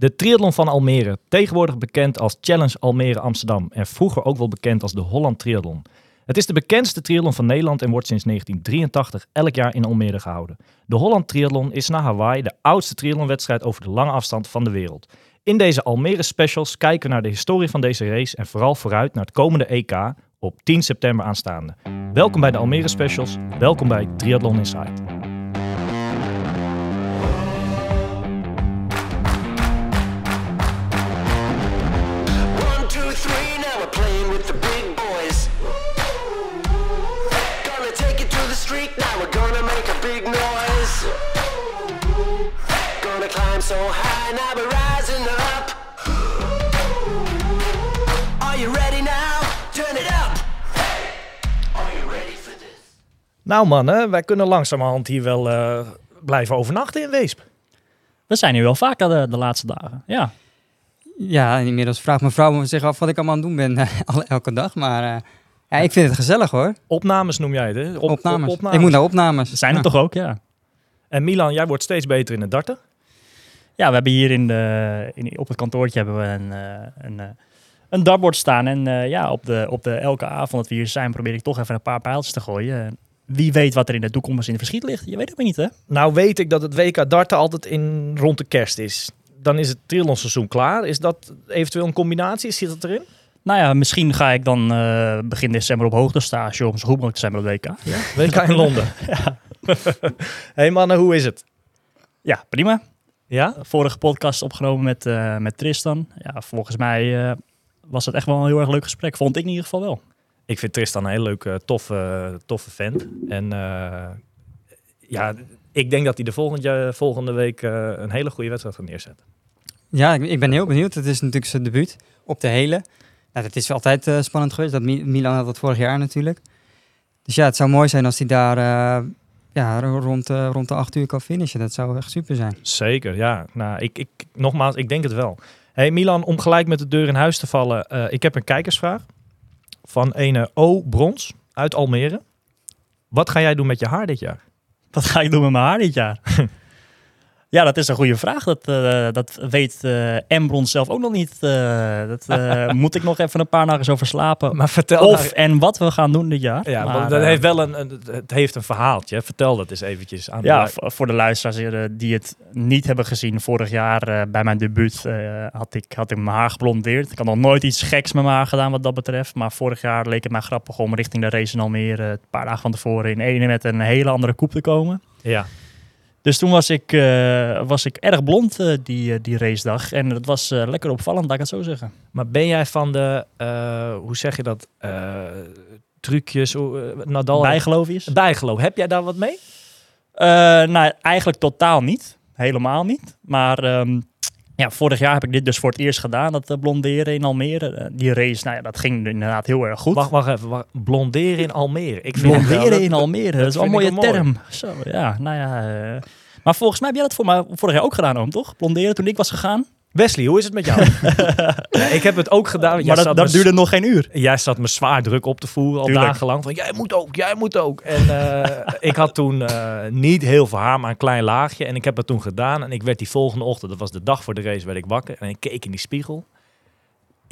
De triathlon van Almere, tegenwoordig bekend als Challenge Almere Amsterdam en vroeger ook wel bekend als de Holland Triathlon. Het is de bekendste triathlon van Nederland en wordt sinds 1983 elk jaar in Almere gehouden. De Holland Triathlon is na Hawaii de oudste triathlonwedstrijd over de lange afstand van de wereld. In deze Almere specials kijken we naar de historie van deze race en vooral vooruit naar het komende EK op 10 september aanstaande. Welkom bij de Almere specials, welkom bij Triathlon Inside. So high, now we're rising up. Are you ready now? Turn it up. Are you ready for this? Nou mannen, wij kunnen langzamerhand hier wel eh, blijven overnachten in Weesp. We zijn hier wel vaker de, de laatste dagen. Ja. Ja, inmiddels vraagt mijn vrouw me zich af wat ik allemaal aan het doen ben eh, elke dag. Maar eh, ja, ik vind het gezellig hoor. Opnames noem jij het, hè? Op- opnames. op- Ik moet naar opnames. Zijn er Ja. toch ook, ja. En Milan, jij wordt steeds beter in het darten. Ja, we hebben hier in de, in, op het kantoortje hebben we een, eh, een, eh, een dartboard staan. En eh, ja, op, de, op de, elke avond dat we hier zijn, probeer ik toch even een paar pijltjes te gooien. Wie weet wat er in de toekomst in het verschiet ligt. Je weet het maar niet, hè? Nou weet ik dat het WK darten altijd in rond de kerst is. Dan is het triathlonseizoen klaar. Is dat eventueel een combinatie? Zit dat erin? Nou ja, misschien ga ik dan begin december op hoogtestage om zo goed mogelijk te zijn bij het WK. WK in Londen. hey mannen, hoe is het? Ja, prima. Ja? Vorige podcast opgenomen met, eh, met Tristan. Ja, volgens mij eh, was het echt wel een heel erg leuk gesprek. Vond ik in ieder geval wel. Ik vind Tristan een heel leuke, toffe, toffe vent. En eh, ja, ik denk dat hij de volgende, volgende week eh, een hele goede wedstrijd gaat neerzetten. Ja, ik, ik ben heel benieuwd. Het is natuurlijk zijn debuut op de hele. Nou, dat is altijd eh, spannend geweest. Dat Mi- Milan had dat vorig jaar natuurlijk. Dus ja, het zou mooi zijn als hij daar eh, ja, ro- rond, eh, rond de acht uur kan finishen. Dat zou echt super zijn. Zeker, ja. Nou, ik, ik, nogmaals, ik denk het wel. Hey Milan, om gelijk met de deur in huis te vallen. eh, ik heb een kijkersvraag van ene O. Brons uit Almere. Wat ga jij doen met je haar dit jaar? Wat ga ik doen met mijn haar dit jaar? ja, dat is een goede vraag. Dat, eh, dat weet eh Embron zelf ook nog niet. Eh, dat eh, moet ik nog even een paar nachten over slapen. Maar vertel Of en wat we gaan doen dit jaar. Ja, Maar, dat eh, heeft wel een, een- het heeft een verhaaltje. Vertel dat eens eventjes aan de Ja, voor de luisteraars eh, die het niet hebben gezien. Vorig jaar eh, bij mijn debuut eh, had, ik, had ik mijn haar geblondeerd. Ik had nog nooit iets geks met mijn haar gedaan wat dat betreft. Maar vorig jaar leek het mij grappig om richting de race in Almere... een paar dagen van tevoren in ene met een hele andere koep te komen. Ja. Dus toen was ik, eh, was ik erg blond eh, die, eh, die racedag. En dat was lekker opvallend, laat ik het zo zeggen. Maar ben jij van de, hoe zeg je dat, trucjes, Nadal... Bijgeloofjes? Bijgeloof. Heb jij daar wat mee? Nou, eigenlijk totaal niet. Helemaal niet. Maar ehm, ja, vorig jaar heb ik dit dus voor het eerst gedaan, dat eh, blonderen in Almere. Eh, die race, nou ja, dat ging inderdaad heel erg goed. Wacht, wacht even. Wacht. Blonderen in Almere. Ik vind wel- blonderen in Almere, dat is wel een mooie mooi. term. Zo, ja, nou ja. eh. maar volgens mij heb jij dat voor mij vorig jaar ook gedaan, oom, toch? Blonderen toen ik was gegaan. Wesley, hoe is het met jou? ja, ik heb het ook gedaan. Jij maar dat, zat dat me duurde nog geen uur. Jij zat me zwaar druk op te voeren al Tuurlijk. dagenlang. Van jij moet ook, jij moet ook. En eh, ik had toen eh, niet heel veel haar, maar een klein laagje. En ik heb het toen gedaan. En ik werd die volgende ochtend, dat was de dag voor de race, werd ik wakker. En ik keek in die spiegel.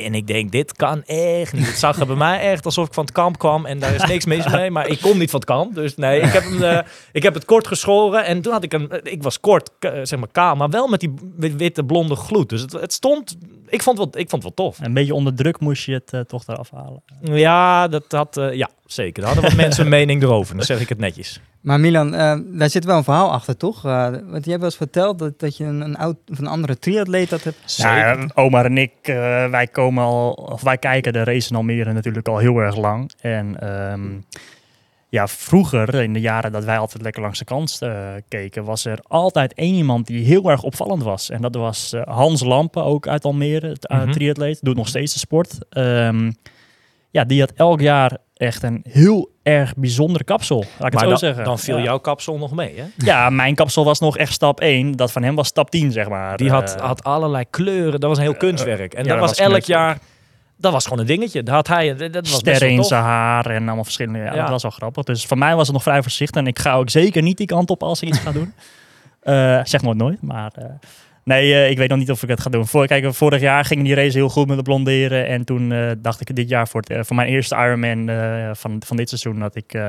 En ik denk, dit kan echt niet. Het zag er bij mij echt alsof ik van het kamp kwam. En daar is niks mis mee. Maar ik kom niet van het kamp. Dus nee, ik heb, hem, eh, ik heb het kort geschoren. En toen had ik een... Ik was kort, k- zeg maar kaal. Maar wel met die wi- witte blonde gloed. Dus het, het stond... Ik vond, het wel, ik vond het wel tof. Een beetje onder druk moest je het eh, toch eraf halen. Ja, dat had, eh, ja, zeker. Daar hadden wat mensen een mening erover. Dan zeg ik het netjes. Maar Milan, eh, daar zit wel een verhaal achter, toch? Eh, want jij hebt wel eens verteld dat, dat je een, een, oud, of een andere triatleet dat hebt. Ja, eh, Omar en ik, eh, wij komen al, of wij kijken de race in Almere natuurlijk al heel erg lang. En ehm, ja, vroeger, in de jaren dat wij altijd lekker langs de kant keken, was er altijd één iemand die heel erg opvallend was. En dat was Hans Lampen, ook uit Almere, het, uh, Mhm. triatleet, doet nog steeds de sport. Ehm, ja, die had elk jaar echt een heel erg bijzondere kapsel, laat ik het Maar zo dan, zeggen. dan viel ja. jouw kapsel nog mee, hè? Ja, mijn kapsel was nog echt stap 1. Dat van hem was stap 10, zeg maar. Die had, Eh, had allerlei kleuren. Dat was een heel kunstwerk. En ja, dat dat was elk kunstwerk. jaar... Dat was gewoon een dingetje. Dat had hij... Dat was sterren in zijn haar en allemaal verschillende. Ja. Dat was wel grappig. Dus voor mij was het nog vrij voorzichtig. En ik ga ook zeker niet die kant op als ik iets ga doen. Eh, zeg nooit nooit, maar... eh, Nee, eh, ik weet nog niet of ik het ga doen. Voor, kijk, vorig jaar ging die race heel goed met de blonderen. En toen eh, dacht ik dit jaar voor, het, eh, voor mijn eerste Ironman eh, van, van dit seizoen dat ik eh,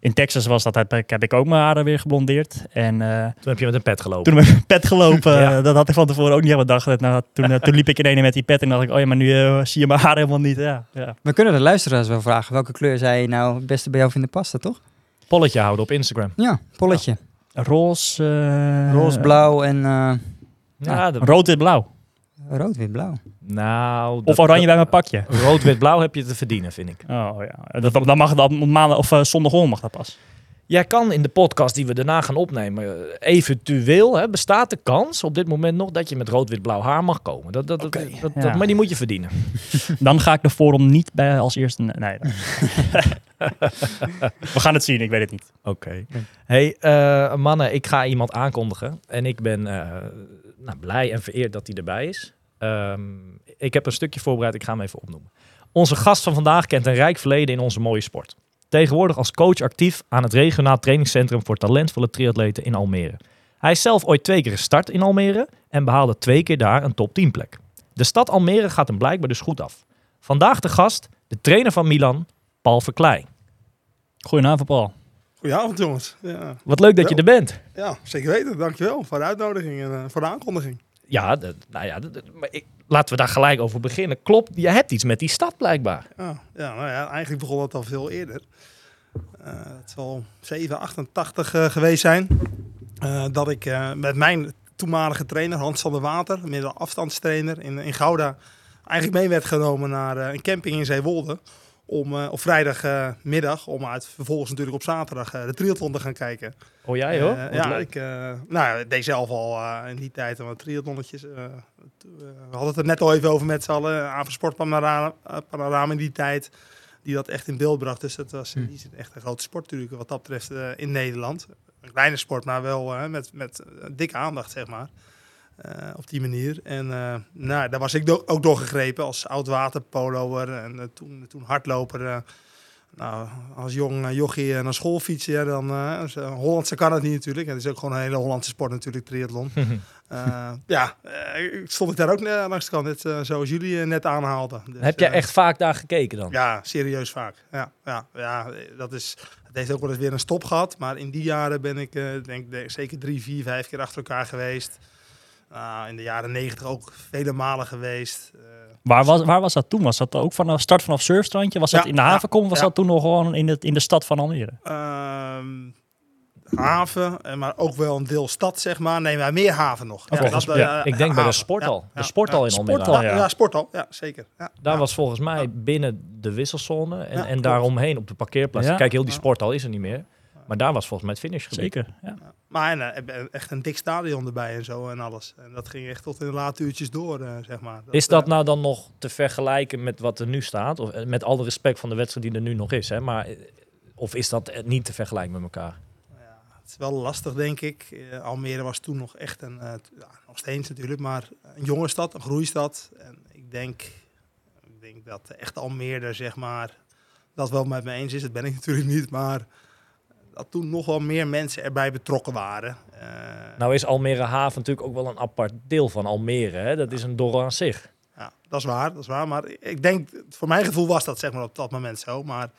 in Texas was, dat heb, ik- heb ik ook mijn haren weer geblondeerd. En eh, Toen heb je met een pet gelopen. toen met mijn pet gelopen. Ja. dat had ik van tevoren ook niet helemaal gedacht. Nou, toen, toen liep ik in ene met die pet en dacht ik, oh ja, maar nu zie je mijn haar helemaal niet. Ja, ja. We kunnen de luisteraars wel vragen welke kleur zij nou het beste bij jou vinden passen, toch? Polletje houden op Instagram. Ja, polletje. Roze, eh, Roze, blauw en eh, Ja, dat- rood, wit, blauw. rood, wit, blauw. nou, Of dat- oranje dat- bij mijn pakje. Rood, wit, blauw heb je te verdienen, vind ik. Oh ja, dat, dan mag op maandag of uh, zondagochtend mag dat pas. Jij kan in de podcast die we daarna gaan opnemen, eh, eventueel, hè, bestaat de kans op dit moment nog dat je met rood, wit, blauw haar mag komen. Dat, dat, dat- dat, ja. dat- maar die moet je verdienen. Dan ga ik de forum niet bij als eerste. Nee. We gaan het zien, ik weet het niet. Oké. Hey, eh, mannen, ik ga iemand aankondigen. En ik ben eh, nou, blij en vereerd dat hij erbij is. Ehm, ik heb een stukje voorbereid, ik ga hem even opnoemen. Onze gast van vandaag kent een rijk verleden in onze mooie sport. Tegenwoordig als coach actief aan het regionaal trainingscentrum voor talentvolle triatleten in Almere. Hij is zelf ooit twee keer gestart in Almere en behaalde twee keer daar een top 10 plek. De stad Almere gaat hem blijkbaar dus goed af. Vandaag de gast, de trainer van Milan, Paul Verkleij. Goedenavond, Paul. Goedenavond jongens. Ja, Wat leuk dat je er bent. ja zeker weten. Dankjewel voor de uitnodiging en eh, voor de aankondiging. Ja, dat- nou ja, dat- dat- maar ik, laten we daar gelijk over beginnen. Klopt, je hebt iets met die stad blijkbaar. Ja, ja, nou ja, eigenlijk begon het al veel eerder. Eh, het zal 788 eh, geweest zijn. dat ik met mijn toenmalige trainer Hans van der Water, middelafstandstrainer in, in Gouda, eigenlijk mee werd genomen naar een camping in Zeewolde. Om eh, op vrijdagmiddag, om uit vervolgens natuurlijk op zaterdag eh, de triathlon te gaan kijken. Oh jij hoor? Eh, ja, leuk. ik, eh, nou, deed zelf al eh, in die tijd een wat triathlonnetjes. we hadden het er net al even over met z'n allen. Aan Panorama, Panorama in die tijd. Die dat echt in beeld bracht. Dus dat was in Hm. die echt een grote sport natuurlijk. Wat dat betreft eh, in Nederland. Een kleine sport, maar wel met, met dikke aandacht zeg maar. Eh, op die manier. En eh, nou, daar was ik do- ook doorgegrepen als oud-waterpoloer. En eh, toen, toen hardloper. nou, als jong jochie naar school fietsen, ja, dan Hollandse kan het niet natuurlijk. Het is ook gewoon een hele Hollandse sport natuurlijk, triathlon. Ja, ik stond ik daar ook langs de kant, net zoals jullie net aanhaalden. Dus, Heb jij echt vaak daar gekeken dan? Ja, serieus vaak. Ja, ja, ja, dat is, het heeft ook wel eens weer een stop gehad. Maar in die jaren ben ik denk, denk zeker drie, vier, vijf keer achter elkaar geweest. Nou, in de jaren negentig ook vele malen geweest. Eh, Waar was, waar was dat toen? Was dat ook vanaf start vanaf surfstrandje? Was dat Ja, in de ja, havenkom? of Was ja. dat toen nog gewoon in de, in de stad van Almere? Ehm, haven, eh, maar ook wel een deel stad, zeg maar. Nee, maar meer haven nog. Dat, ja, eh, ik denk bij de. Ja, De ja, sporthal ja. in Almere. Sporthal, Ja, ja. ja. Ja, zeker. Ja, Daar ja. was volgens mij Ja. binnen de wisselzone en, Ja, en daaromheen op de parkeerplaats. Ja. Kijk, heel die Ja. sporthal is er niet meer. Maar daar was volgens mij het finishgebied. Zeker, ja. Maar en, eh, echt een dik stadion erbij en zo en alles. En dat ging echt tot in de late uurtjes door, eh, zeg maar. Is dat eh, nou dan nog te vergelijken met wat er nu staat? Of, eh, met alle respect van de wedstrijd die er nu nog is. Hè? Maar, eh, of is dat eh, niet te vergelijken met elkaar? ja, het is wel lastig, denk ik. Eh, Almere was toen nog echt een, eh, ja, nog steeds natuurlijk, maar een jonge stad, een groeistad. En ik denk, ik denk dat de echte Almere, zeg maar, dat wel met me eens is. Dat ben ik natuurlijk niet, maar dat toen nog wel meer mensen erbij betrokken waren. Eh, Nou is Almere Haven natuurlijk ook wel een apart deel van Almere. Hè? Dat is een dorp aan zich. Ja, dat is waar, dat is waar. Maar ik denk, voor mijn gevoel was dat zeg maar op dat moment zo. Maar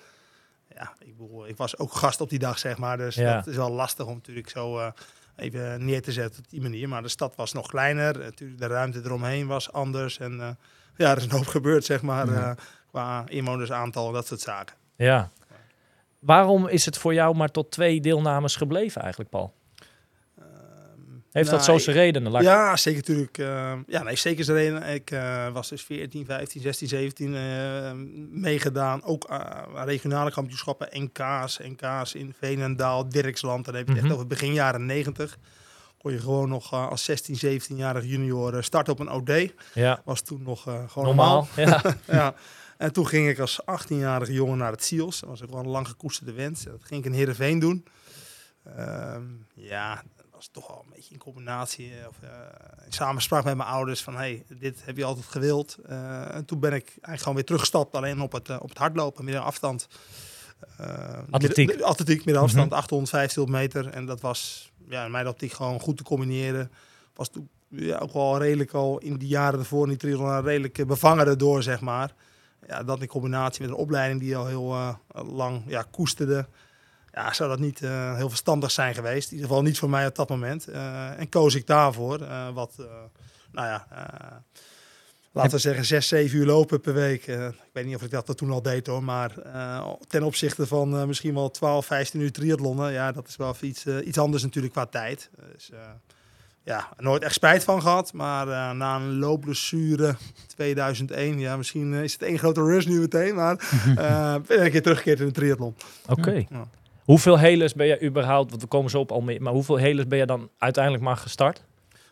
ja, ik, bedoel, ik was ook gast op die dag, zeg maar. Dus Ja. dat is wel lastig om natuurlijk zo eh, even neer te zetten op die manier. Maar de stad was nog kleiner. Natuurlijk, de ruimte eromheen was anders. En eh, ja, er is een hoop gebeurd, zeg maar, Ja. eh, qua inwonersaantal en dat soort zaken. Ja. Waarom is het voor jou maar tot twee deelnames gebleven eigenlijk, Paul? Heeft dat Nou, zo zijn redenen? Laat Ja, zeker natuurlijk. eh, ja, nee, zeker zijn reden. Ik eh, was dus 14, 15, 16, 17 eh, meegedaan. Ook eh, regionale kampioenschappen, NK's, NK's in Veenendaal, Dirksland. Dan heb je het Mhm. echt over begin jaren 90. Kon je gewoon nog eh, als 16, 17-jarig junior starten op een OD. Ja, Was toen nog gewoon normaal. normaal. Ja. ja. En toen ging ik als 18-jarige jongen naar het SIOS. Dat was ook wel een lang gekoesterde wens. Dat ging ik in Heerenveen doen. Ehm, ja, dat was toch wel een beetje in combinatie. eh, Of, in samenspraak met mijn ouders van... hey, dit heb je altijd gewild. Eh, en toen ben ik eigenlijk gewoon weer teruggestapt. Alleen op het, op het hardlopen, middenafstand. Eh, Atletiek. midden- atletiek, middenafstand, 800, 500 meter. En dat was ja, in mijn optiek gewoon goed te combineren. Was toen ja, ook wel redelijk al in die jaren ervoor in die triathlon redelijk bevangen erdoor, zeg maar. Ja, dat in combinatie met een opleiding die al heel eh, lang ja, koesterde. Ja, zou dat niet eh, heel verstandig zijn geweest. In ieder geval niet voor mij op dat moment. Eh, en koos ik daarvoor. wat, nou ja, laten we zeggen zes, zeven uur lopen per week. Ik weet niet of ik dat toen al deed hoor. Maar ten opzichte van misschien wel 12, 15 uur triathlonnen. Ja, dat is wel iets, iets anders natuurlijk qua tijd. Dus, ja, nooit echt spijt van gehad. Maar eh, na een loopblessure 2001, ja, misschien eh, is het één grote rush nu meteen. Maar eh, ben ik een keer teruggekeerd in de triathlon. Oké. Ja. Hoeveel helers ben jij überhaupt, want we komen zo op al meer, maar hoeveel helers ben je dan uiteindelijk maar gestart?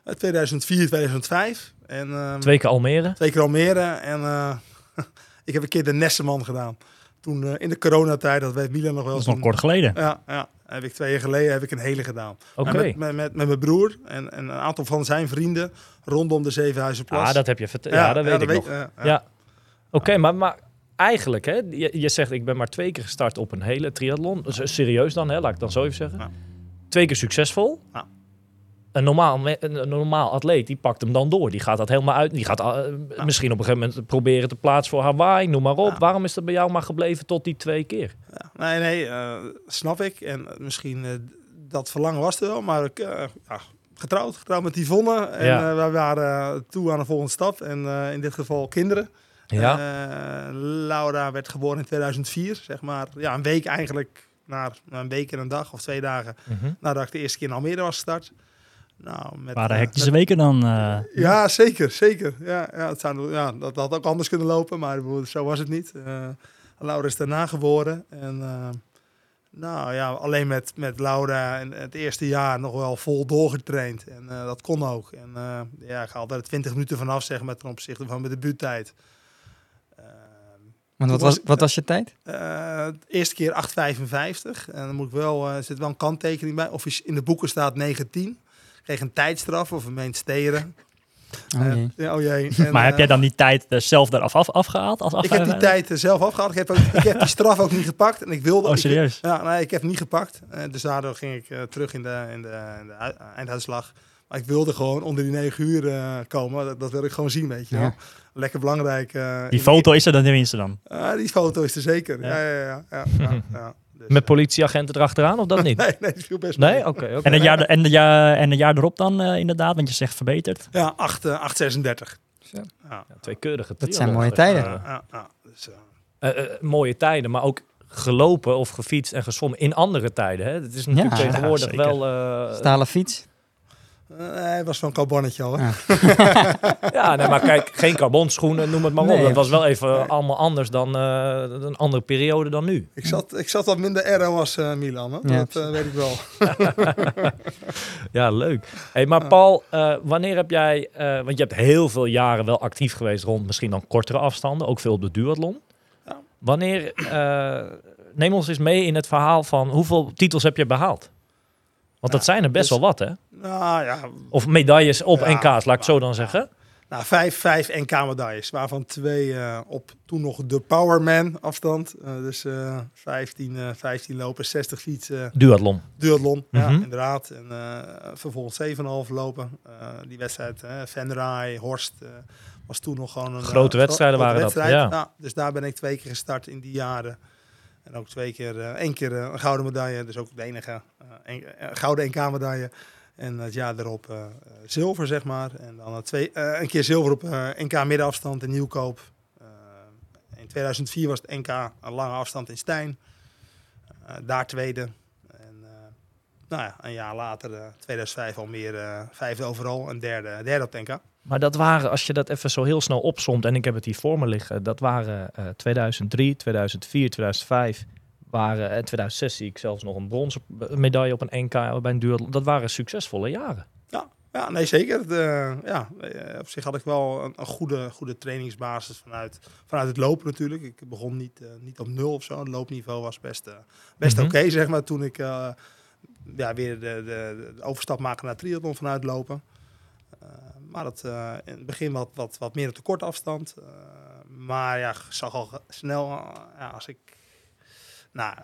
Eh, 2004, 2005. En, ehm, Twee keer Almere? Twee keer Almere. En eh, ik heb een keer de Nesseman gedaan. Toen eh, in de coronatijd, dat weet Milan nog wel. Dat is nog toen- kort geleden. Ja, ja, heb ik twee jaar geleden heb ik een hele gedaan. Oké. Met, met, met, met mijn broer en, en een aantal van zijn vrienden rondom de Zevenhuizenplas. Ah, dat heb je verteld. Ja, dat weet ik nog. ja. Oké, maar, maar eigenlijk, hè, je, je zegt ik ben maar twee keer gestart op een hele triathlon. Dus, eh, serieus dan, hè, laat ik dan zo even zeggen. Twee keer succesvol. Een normaal, een, normaal atleet, die pakt hem dan door. Die gaat dat helemaal uit. Die gaat eh, misschien op een gegeven moment proberen te plaatsen voor Hawaii, noem maar op. Ja. Waarom is dat bij jou maar gebleven tot die twee keer? Ja, nee, nee, eh, snap ik. En eh, misschien eh, dat verlangen was er wel, maar ik, ja, getrouwd, getrouwd met Yvonne. En wij waren toe aan de volgende stap. En in dit geval kinderen. Ja. Laura werd geboren in 2004, zeg maar. Ja, een week eigenlijk, na, na een week en een dag of twee dagen Mhm. nadat ik de eerste keer in Almere was gestart. Nou, met, waren eh, hectische met- weken dan. eh, Ja, zeker, zeker. Ja, ja, het zou, ja, dat had ook anders kunnen lopen, maar zo was het niet. Eh, Laura is daarna geboren. En eh, nou ja, alleen met, met Laura en het eerste jaar nog wel vol doorgetraind. En eh, dat kon ook. En eh, ja, ik haalde er 20 minuten vanaf, zeg maar, ten opzichte van mijn debuuttijd. Want wat was wat was je tijd? eh, de eerste keer 8,55. En dan moet ik wel, eh, er zit wel een kanttekening bij. Of is- in de boeken staat 19. Ik kreeg een tijdstraf of een meent steren. Oh, Eh, jee. ja, oh jee. En, maar heb eh, jij dan die tijd eh, zelf eraf af, afgehaald? Als Ik heb die tijd eh, zelf afgehaald. Ik heb, ook, ik heb die straf ook niet gepakt. En ik wilde... Oh, ik- serieus? ja, nee, ik heb niet gepakt. Eh, dus daardoor ging ik eh, terug in de, in de, in de ui- einduitslag. Maar ik wilde gewoon onder die negen uur eh, komen. Dat, dat wil ik gewoon zien, weet je Ja. Lekker belangrijk. eh, Die foto is er dan tenminste dan. Ah, die foto is er zeker. Ja, ja, ja. ja, ja, ja. Dus, Met eh, politieagenten erachteraan of dat niet? Nee, nee, dat viel best Nee? mee. Oké, oké. En het jaar, en de jaar, en het jaar erop dan eh, inderdaad, want je zegt verbeterd. Ja, 8, eh, 836. Zo. Ja, Ja, twee keurige Dat zijn mooie tijden. Eh, ja, ja. Dus, eh, eh, eh, mooie tijden, maar ook gelopen of gefietst en gezwommen in andere tijden. Hè? Het is natuurlijk Ja, tegenwoordig wel... eh, Stalen fiets. Eh, hij was van carbonnetje al. hè. Ja. ja, nee, maar kijk, geen carbonschoenen, noem het maar op. Nee, dat was wel Nee. even allemaal anders dan eh, een andere periode dan nu. Ik, zat, ik zat wat minder aero als eh, Milan. Hè? Ja, dat eh, weet ik wel. Ja, leuk. Hey, maar Paul, eh, wanneer heb jij... eh, want je hebt heel veel jaren wel actief geweest rond misschien dan kortere afstanden. Ook veel op de duathlon. Ja. Wanneer... eh, neem ons eens mee in het verhaal van hoeveel titels heb je behaald? Want dat zijn er best dus- wel wat, hè? Nou ja, Of medailles op NK's, laat ik zo dan zeggen. Nou, vijf, vijf NK-medailles, waarvan twee eh, op toen nog de Powerman afstand. Eh, dus eh 15, eh 15 lopen, 60 fietsen, Duathlon. duathlon, ja, Mhm. inderdaad. En eh, vervolgens 7,5 lopen. Die wedstrijd, Venray, Horst, was toen nog gewoon een... Grote wedstrijden waren dat, wedstrijd. ja. dus daar ben ik twee keer gestart in die jaren. En ook twee keer, eh, één keer eh, een gouden medaille, dus ook de enige eh, gouden NK-medaille. En het jaar erop zilver, zeg maar. En dan twee, een keer zilver op NK middenafstand in Nieuwkoop. In 2004 was het NK een lange afstand in Stijn. Daar tweede. En nou ja, een jaar later, eh 2005, al meer vijfde overal en derde, derde op het NK. Maar dat waren, als je dat even zo heel snel opsomt, en ik heb het hier voor me liggen, dat waren eh 2003, 2004, 2005, waren, en 2006 zie ik zelfs nog een bronzen medaille op een NK bij een duathlon. Dat waren succesvolle jaren. Ja, nee, zeker. De, ja, eh, op zich had ik wel een, een goede, goede trainingsbasis vanuit, vanuit het lopen natuurlijk. Ik begon niet, eh, niet op nul of zo. Het loopniveau was best, eh, best Mhm. oké, zeg maar, toen ik eh, ja, weer de, de, de overstap maakte naar triathlon vanuit lopen. Maar dat eh, in het begin wat, wat, wat meer op de korte afstand. Eh, maar ja, zag al snel, eh, ja, als ik... Nou,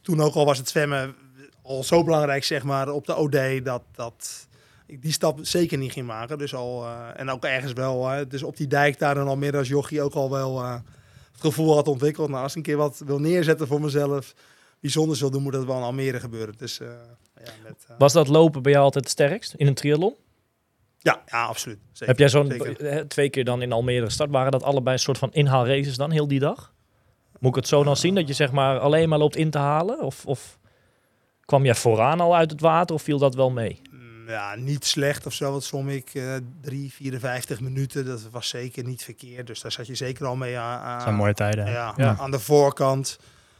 toen ook al was het zwemmen al zo belangrijk, zeg maar, op de OD, dat... dat ik die stap zeker niet ging maken. Dus al, en ook ergens wel, dus op die dijk daar in Almere als jochie ook al wel het gevoel had ontwikkeld. Nou, als ik een keer wat wil neerzetten voor mezelf, bijzonders wil doen, moet dat wel in Almere gebeuren. Dus ja, met, Was dat lopen bij jou altijd het sterkst in een triathlon? Ja, ja, absoluut. Zeker, Heb jij zo'n zeker. eh, twee keer dan in Almere gestart? Waren dat allebei een soort van inhaalraces dan, heel die dag? Moet ik het zo dan zien, dat je zeg maar alleen maar loopt in te halen? Of, of kwam jij vooraan al uit het water of viel dat wel mee? Mm, Ja, niet slecht of zo. Wat som ik eh 3, 54 minuten. Dat was zeker niet verkeerd. Dus daar zat je zeker al mee aan. aan- Dat zijn mooie tijden. Ja, Ja. aan de voorkant.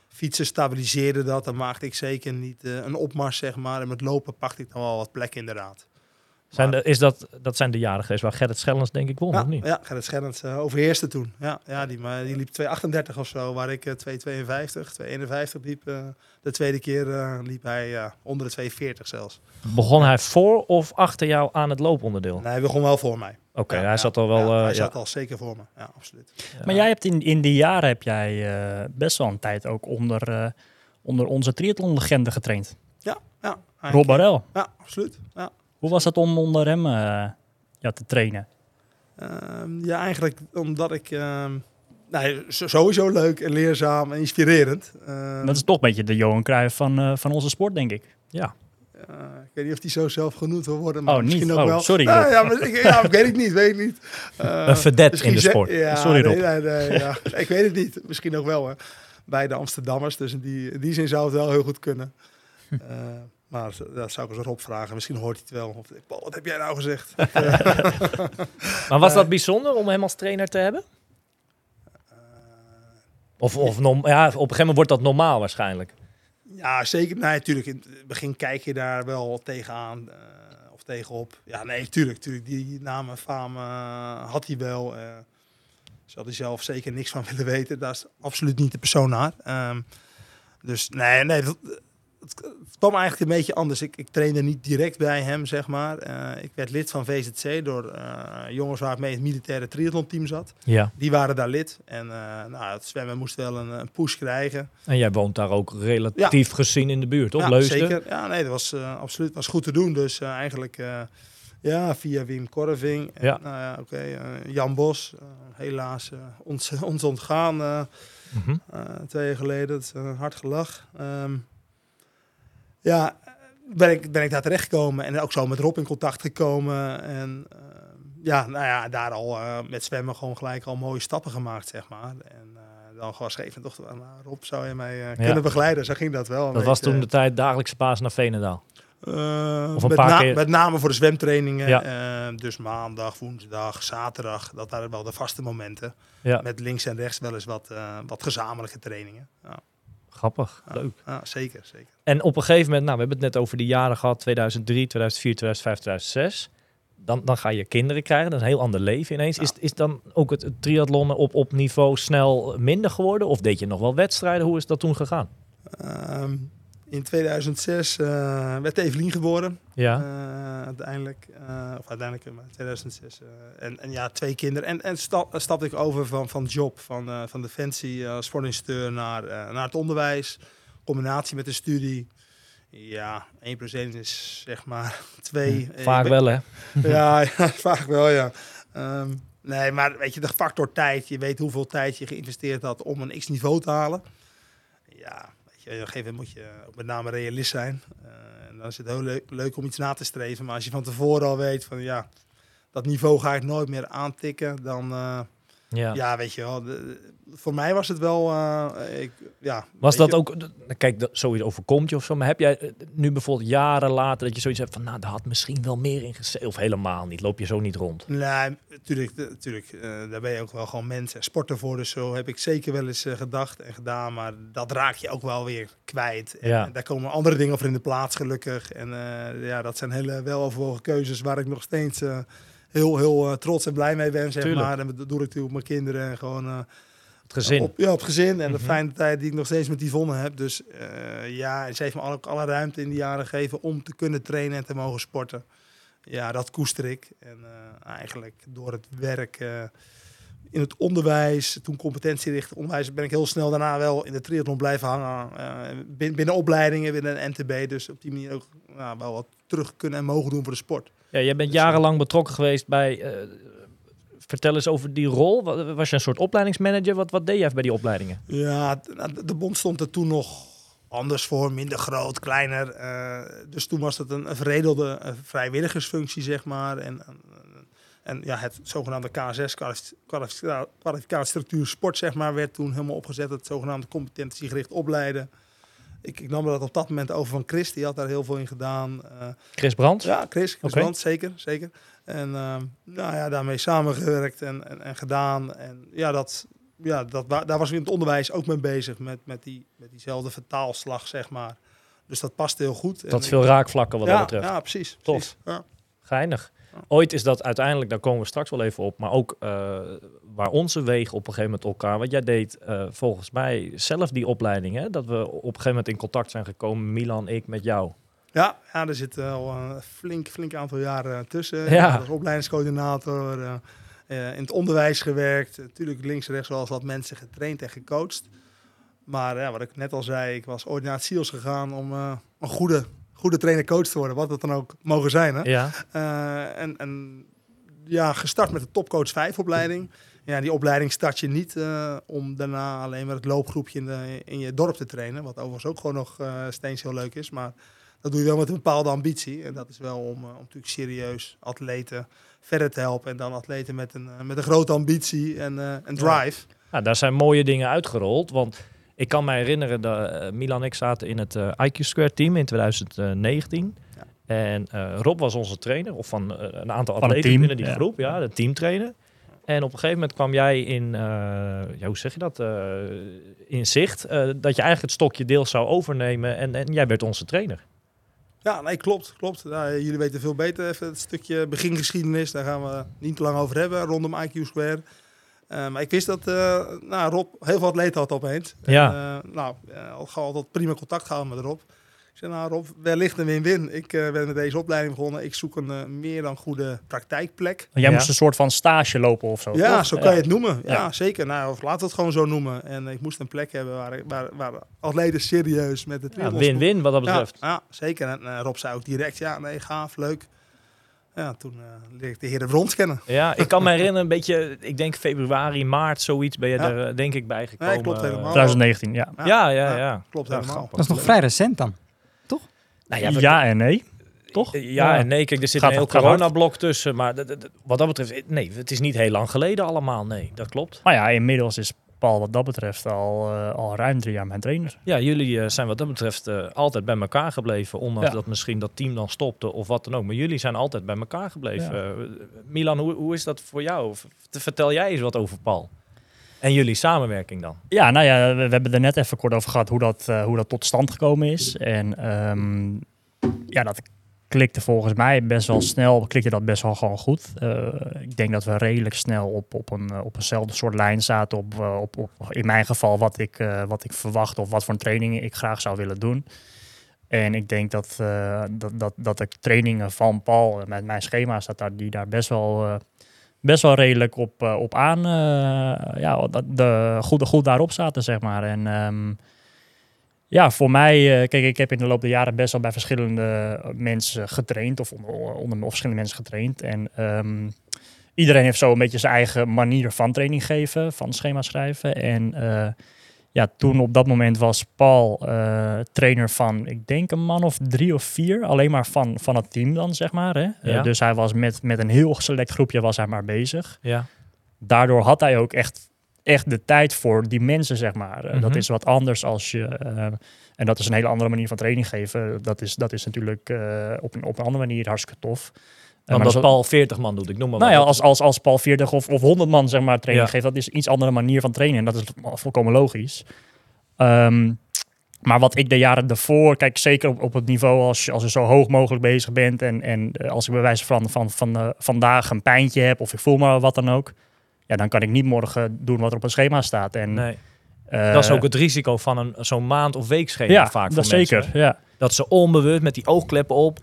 Fietsen stabiliseerde dat. Dan maakte ik zeker niet eh, een opmars, zeg maar. En met lopen pakte ik dan wel wat plek inderdaad. Zijn de, is dat, dat zijn de jaren geweest waar Gerrit Schellens denk ik won, ja, of niet? ja, Gerrit Schellens eh, overheerste toen. Ja, ja die, maar, die liep 2,38 of zo, waar ik eh 2,52, 2,51 liep. eh, de tweede keer eh, liep hij ja, onder de 2,40 zelfs. Begon hij voor of achter jou aan het looponderdeel? En hij begon wel voor mij. Oké, Ja, hij ja, zat al wel... ja, eh, hij ja. zat al zeker voor me. Ja, absoluut. Ja. Maar jij hebt in, in die jaren heb jij eh, best wel een tijd ook onder, eh, onder onze triathlon-legende getraind. Ja, hij- Rob Barel. Ja, absoluut. Ja. Hoe was het om onder hem eh, ja, te trainen? Ehm, ja, eigenlijk omdat ik... ehm, nou, sowieso leuk en leerzaam en inspirerend. Ehm, Dat is toch een beetje de Johan Cruijff van, eh, van onze sport, denk ik. ja. eh, ik weet niet of die zo zelf genoemd wil worden, maar Oh, misschien niet? ook Oh, wel. sorry, Ja, maar ik, ja, ik weet het niet, weet ik niet. Eh, Een misschien in de sport. Ja, Sorry, Rob. Nee, nee, nee, ja. ik weet het niet. Misschien ook wel, hè. Bij de Amsterdammers. Dus in die, in die zin zou het wel heel goed kunnen. Eh, maar dat zou ik eens Rob vragen. Misschien hoort hij het wel. Of, wat heb jij nou gezegd? Maar was Eh, dat bijzonder om hem als trainer te hebben? Eh, Of, of ja, op een gegeven moment wordt dat normaal waarschijnlijk. Ja, zeker. Nee, natuurlijk. In het begin kijk je daar wel tegenaan eh of tegenop. Ja, nee, tuurlijk. tuurlijk. Die naam en faam eh, had hij wel. eh zal hij zelf zeker niks van willen weten. Daar is absoluut niet de persoon naar. Ehm, dus nee, nee. dat- Het, kwam eigenlijk een beetje anders. Ik, ik trainde niet direct bij hem, zeg maar. Eh, ik werd lid van VZC door eh, jongens waar ik mee het militaire triathlon-team zat. Ja. Die waren daar lid. En eh, nou, het zwemmen moest wel een, een push krijgen. En jij woont daar ook relatief gezien in de buurt, toch? Ja, Leusden? zeker. Ja, nee, dat was absoluut was goed te doen. Dus eigenlijk ja, via Wim Korving. En, Ja. Nou ja, oké. Jan Bos, helaas ons, ons ontgaan eh, twee jaar geleden. Is een hard gelach. Ehm, ja, ben ik, ben ik daar terechtgekomen en ook zo met Rob in contact gekomen. En eh, ja, nou ja, daar al eh, met zwemmen gewoon gelijk al mooie stappen gemaakt, zeg maar. En eh, dan gewoon schreef toch, nou, Rob, zou je mij Ja. kunnen begeleiden? Zo ging dat wel. Dat was toen de tijd dagelijkse paas naar Of een met, paar na- keer- met name voor de zwemtrainingen. Ja. dus maandag, woensdag, zaterdag. Dat waren wel de vaste momenten. Ja, Met links en rechts wel eens wat, wat gezamenlijke trainingen. Ja, grappig. ja, Leuk. ja, zeker, zeker. En op een gegeven moment, nou, we hebben het net over die jaren gehad, 2003, 2004, 2005, 2006. Dan, dan ga je kinderen krijgen, dat is een heel ander leven ineens. Ja. Is, is dan ook het, het triathlonnen op, op niveau snel minder geworden? Of deed je nog wel wedstrijden? Hoe is dat toen gegaan? Ehm, in 2006 eh, werd Evelien geboren. Ja, Eh, uiteindelijk. eh, of uiteindelijk, in 2006. eh, en, en ja, twee kinderen. En, en sta, stapte ik over van, van job, van, van Defensie als sportinstructeur naar, naar het onderwijs. Combinatie met de studie. Ja, 1 plus 1 is zeg maar 2. vaak wel hè. Ja, ja, vaak wel, ja. Ehm, nee, maar weet je, de factor tijd. Je weet hoeveel tijd je geïnvesteerd had om een x-niveau te halen. Ja, je, op een gegeven moment moet je ook met name realist zijn. Eh, en dan is het heel leuk, leuk om iets na te streven. Maar als je van tevoren al weet van ja, dat niveau ga ik nooit meer aantikken, dan eh, Ja. ja. weet je wel. de- voor mij was het wel, eh, ik, ja. Was dat je- ook, kijk, dat, zoiets overkomt je of zo, maar heb jij eh, nu bijvoorbeeld jaren later dat je zoiets hebt van, nou, daar had misschien wel meer in gezeten, of helemaal niet, loop je zo niet rond? Nee, natuurlijk, natuurlijk eh, daar ben je ook wel gewoon mensen en sporter voor. Dus zo heb ik zeker wel eens gedacht en gedaan. Maar dat raak je ook wel weer kwijt. En, Ja. en daar komen andere dingen voor in de plaats, gelukkig. En ja, dat zijn hele weloverwogen keuzes waar ik nog steeds heel, heel eh, trots en blij mee ben, zeg Tuurlijk. maar. En dat doe ik natuurlijk op mijn kinderen en gewoon... eh, Het gezin. Op, ja, op het gezin en de Mhm. fijne tijd die ik nog steeds met Yvonne heb. Dus eh, ja, en ze heeft me ook alle ruimte in die jaren gegeven om te kunnen trainen en te mogen sporten. Ja, dat koester ik. En eigenlijk door het werk in het onderwijs, toen competentierichting onderwijs, ben ik heel snel daarna wel in de triathlon blijven hangen. binnen, binnen opleidingen, binnen een NTB. Dus op die manier ook nou, wel wat terug kunnen en mogen doen voor de sport. Ja, jij bent jarenlang betrokken geweest bij... eh, vertel eens over die rol. Wa- Was je een soort opleidingsmanager? Wat, wat deed jij bij die opleidingen? Ja, nou, de- bond stond er toen nog anders voor, minder groot, kleiner. eh, dus toen was het een, eh, vrijwilligersfunctie, zeg maar. En, en, en ja, het zogenaamde KSS, kwalific- kwalifica- kwalificatiestructuur sport, zeg maar, werd toen helemaal opgezet. Het zogenaamde competentiegericht opleiden. Ik, ik nam dat op dat moment over van Chris, die had daar heel veel in gedaan. Eh, Chris Brandt? ja, Chris, Chris zeker, zeker. En ehm, nou ja, daarmee samengewerkt en, en, en gedaan. En ja, dat, ja dat, daar was ik in het onderwijs ook mee bezig, met, met, die, met diezelfde vertaalslag, zeg maar. Dus dat past heel goed. Dat is veel raakvlakken wat ja, dat betreft. Ja, precies. Tof. precies. Ja. Geinig. Ooit is dat uiteindelijk, daar komen we straks wel even op, maar ook eh, waar onze wegen op een gegeven moment elkaar. Want jij deed eh, volgens mij zelf die opleiding, hè? dat we op een gegeven moment in contact zijn gekomen, Milan, ik met jou. Ja, ja, er zit al een flink, flink aantal jaren tussen. Ja. Als opleidingscoördinator, eh, eh, in het onderwijs gewerkt. Natuurlijk links en rechts wel wat mensen getraind en gecoacht. Maar ja, wat ik net al zei, ik was ooit naar het SIOS gegaan om eh, een goede, goede trainer-coach te worden. Wat dat dan ook mogen zijn. Hè? Ja, Eh, en, en ja, gestart met de Topcoach 5 opleiding. Ja, die opleiding start je niet eh, om daarna alleen maar het loopgroepje in, de, in je dorp te trainen. Wat overigens ook gewoon nog eh, steeds heel leuk is. Maar dat doe je wel met een bepaalde ambitie. En dat is wel om, eh, om natuurlijk serieus atleten verder te helpen. En dan atleten met een, met een grote ambitie en eh, een drive. nou, daar zijn mooie dingen uitgerold, want ik kan me herinneren dat Milan en ik zaten in het IQ Square team in 2019. Ja. En eh, Rob was onze trainer, of van een aantal Van atleten team, binnen die ja. groep, ja, de teamtrainer. En op een gegeven moment kwam jij in, eh, ja, hoe zeg je dat, in zicht, eh, dat je eigenlijk het stokje deels zou overnemen en, en jij werd onze trainer. Ja, nee, klopt. klopt. Jullie weten veel beter even het stukje begingeschiedenis. Daar gaan we niet te lang over hebben rondom IQ Square. Maar ik wist dat nou, Rob heel veel atleten had opeens. Ja. En, nou, uh, al gauw altijd prima contact gehouden met Rob. Ik zei, nou Rob, wellicht een win-win. Ik eh, ben met deze opleiding begonnen. Ik zoek een eh, meer dan goede praktijkplek. Jij Ja. moest een soort van stage lopen of zo. Ja, toch? zo kan je het noemen. Ja, Ja. zeker. Nou, of laten we het gewoon zo noemen. En ik moest een plek hebben waar, waar, waar atleten serieus met de Ja, triathlon Win-win wat dat betreft. ja, zeker. En eh, Rob zei ook direct, ja, nee, gaaf, leuk. Ja, toen eh leerde ik de heren Brons kennen. Ja, ik kan me herinneren, een beetje, ik denk februari, maart, zoiets ben je Ja. er denk ik bij gekomen. Nee, klopt helemaal. 2019, ja. Ja, ja, ja. Klopt Ja, helemaal. grappig. Dat is nog vrij recent dan. Nou Ja, en nee. Toch? Ja, en nee, kijk, er zit Gaat- een heel coronablok tussen. Maar wat dat betreft, eh, nee, het is niet heel lang geleden allemaal. Nee, dat klopt. Maar ja, inmiddels is Paul wat dat betreft al, eh, al ruim drie jaar mijn trainer. Ja, jullie eh, zijn wat dat betreft eh, altijd bij elkaar gebleven. Ondanks Ja. dat misschien dat team dan stopte of wat dan ook. Maar jullie zijn altijd bij elkaar gebleven. Ja. Eh, Milan, hoe, hoe is dat voor jou? Vertel jij eens wat over Paul. En jullie samenwerking dan? Ja, nou ja, we, hebben er net even kort over gehad hoe dat, eh, hoe dat tot stand gekomen is. En ehm, ja, dat klikte volgens mij best wel snel, klikte dat best wel gewoon goed. Eh, ik denk dat we redelijk snel op, op, een, eh, op eenzelfde soort lijn zaten. Op, op, op, in mijn geval wat ik, wat ik verwacht of wat voor trainingen ik graag zou willen doen. En ik denk dat, dat, dat, dat de trainingen van Paul met mijn schema staat daar, die daar best wel, best wel redelijk op, eh, op aan, eh, ja, de, goed, goed daarop zaten, zeg maar. En ehm, ja, voor mij, eh, kijk, ik heb in de loop der jaren best wel bij verschillende mensen getraind, of onder, onder verschillende mensen getraind. En ehm, iedereen heeft zo een beetje zijn eigen manier van training geven, van schema schrijven. En ja, toen op dat moment was Paul eh, trainer van, ik denk een man of drie of vier, alleen maar van, van het team dan, zeg maar. Hè? Eh, dus hij was met, met een heel select groepje was hij maar bezig. Ja. Daardoor had hij ook echt, echt de tijd voor die mensen, zeg maar. Eh, Dat Mhm. is wat anders als je... en dat is een hele andere manier van training geven. Dat is, dat is natuurlijk op, een, op een andere manier hartstikke tof. Maar als Paul 40 man doet, ik noem maar nou ja, als, als, als Paul 40 of, of 100 man zeg maar, training Ja. geeft, dat is een iets andere manier van trainen. En dat is volkomen logisch. Ehm, maar wat ik de jaren daarvoor, kijk zeker op, op het niveau als je, als je zo hoog mogelijk bezig bent. En, en eh, als ik bij wijze van, van, van eh, vandaag een pijntje heb of ik voel maar wat dan ook. Ja, dan kan ik niet morgen doen wat er op het schema staat. En, Nee, eh, dat is ook het risico van een, zo'n maand- of weekschema ja, vaak dat voor zeker. mensen. Ja. Dat ze onbewust met die oogkleppen op.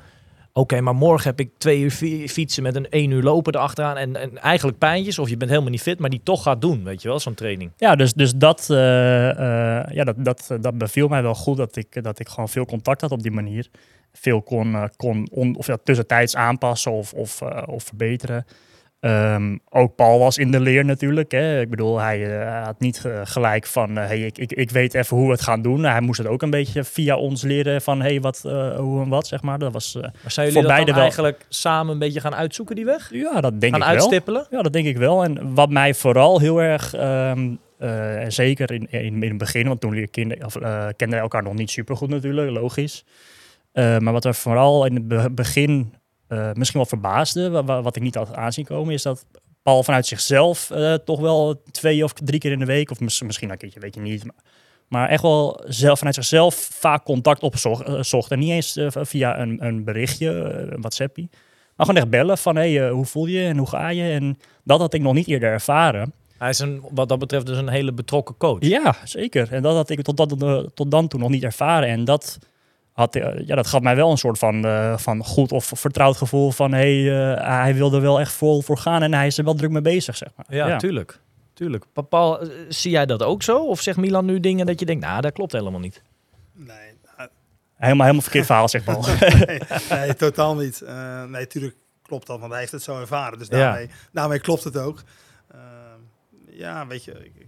Oké, maar morgen heb ik twee uur fi- fietsen met een één uur lopen erachteraan. En, en eigenlijk pijntjes, of je bent helemaal niet fit, maar die toch gaat doen, weet je wel, zo'n training. Ja, dus, dus dat, eh, eh, ja, dat, dat, dat beviel mij wel goed dat ik, dat ik gewoon veel contact had op die manier. veel kon, eh, kon on, of ja, tussentijds aanpassen of, of, of verbeteren. Ehm, ook Paul was in de leer natuurlijk. Hè. Ik bedoel, hij eh, had niet eh, gelijk van, eh, hey, ik, ik, ik weet even hoe we het gaan doen. Hij moest het ook een beetje via ons leren van, hey, wat, hoe en wat, zeg maar. Dat was, Maar zijn jullie Voor dat wel. eigenlijk samen een beetje gaan uitzoeken, die weg? ja, dat denk Gaan ik wel. uitstippelen? Ja, dat denk ik wel. En wat mij vooral heel erg, ehm, eh, en zeker in, in, in het begin, want toen of, kenden we elkaar nog niet super goed natuurlijk, logisch. Maar wat er vooral in het be- begin eh, misschien wel verbaasde, wa- wa- wat ik niet had aanzien komen, is dat Paul vanuit zichzelf eh, toch wel twee of drie keer in de week, of mis- misschien een keertje, weet je niet, maar, maar echt wel zelf, vanuit zichzelf vaak contact opzocht. eh, zocht. En niet eens via een, een berichtje, een WhatsAppie. Maar gewoon echt bellen van, hey, eh, hoe voel je en hoe ga je? En dat had ik nog niet eerder ervaren. Hij is een, wat dat betreft dus een hele betrokken coach. Ja, zeker. En dat had ik tot, dat, tot dan toe nog niet ervaren. En dat, had, eh, ja, dat gaf mij wel een soort van, eh, van goed of vertrouwd gevoel van... hey, eh, hij wilde er wel echt vol voor gaan en hij is er wel druk mee bezig, zeg maar. Ja, tuurlijk. tuurlijk. Paul, eh, zie jij dat ook zo? Of zegt Milan nu dingen dat je denkt, nou, dat klopt helemaal niet? Nee, nou, Helemaal, helemaal verkeerd verhaal, zeg Paul. nee, nee, totaal niet. Eh, nee, natuurlijk klopt dat, want hij heeft het zo ervaren. Dus Ja. daarmee, daarmee klopt het ook. Ehm, ja, weet je, ik,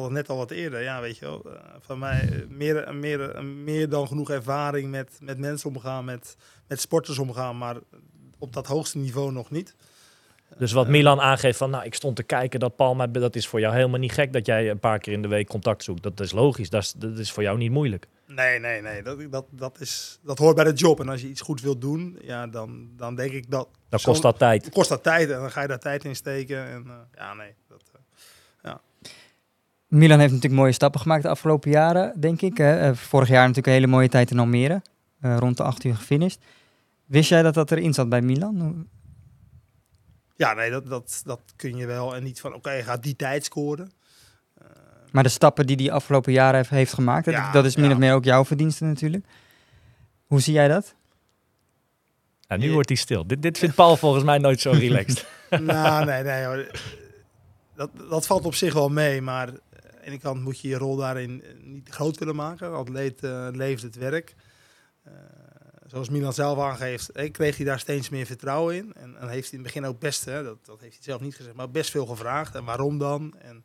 het net al wat eerder. Ja, weet je wel, eh, van mij eh, meer, meer, meer dan genoeg ervaring met, met mensen omgaan, met, met sporters omgaan, maar op dat hoogste niveau nog niet. Dus wat Milan aangeeft van, nou, ik stond te kijken dat Paul mij... Dat is voor jou helemaal niet gek dat jij een paar keer in de week contact zoekt. Dat is logisch. Dat is, dat is voor jou niet moeilijk. Nee, nee, nee. Dat, dat, dat, is, dat hoort bij de job. En als je iets goed wilt doen, ja, dan, dan denk ik dat... Dan kost dat tijd. kost dat tijd en dan ga je daar tijd in steken. En eh, ja, nee. Dat, eh, Milan heeft natuurlijk mooie stappen gemaakt de afgelopen jaren, denk ik. hè. Eh, vorig jaar natuurlijk een hele mooie tijd in Almere. eh, rond de acht uur gefinished. Wist jij dat dat erin zat bij Milan? Ja, nee, dat, dat, dat kun je wel. En niet van, oké, je gaat die tijd scoren. Maar de stappen die hij afgelopen jaren heeft, heeft gemaakt, dat, Ja, dat is min ja. of meer ook jouw verdienste natuurlijk. Hoe zie jij dat? Ja, nu wordt hij stil. Dit, dit vindt Paul volgens mij nooit zo relaxed. nou, nee, nee hoor. Dat, dat valt op zich wel mee. Maar de ene kant moet je je rol daarin eh, niet groot willen maken. Atleet eh leeft het werk. Eh, zoals Milan zelf aangeeft, kreeg hij daar steeds meer vertrouwen in. En, en heeft hij in het begin ook best, hè, dat, dat heeft hij zelf niet gezegd, maar best veel gevraagd. En waarom dan? En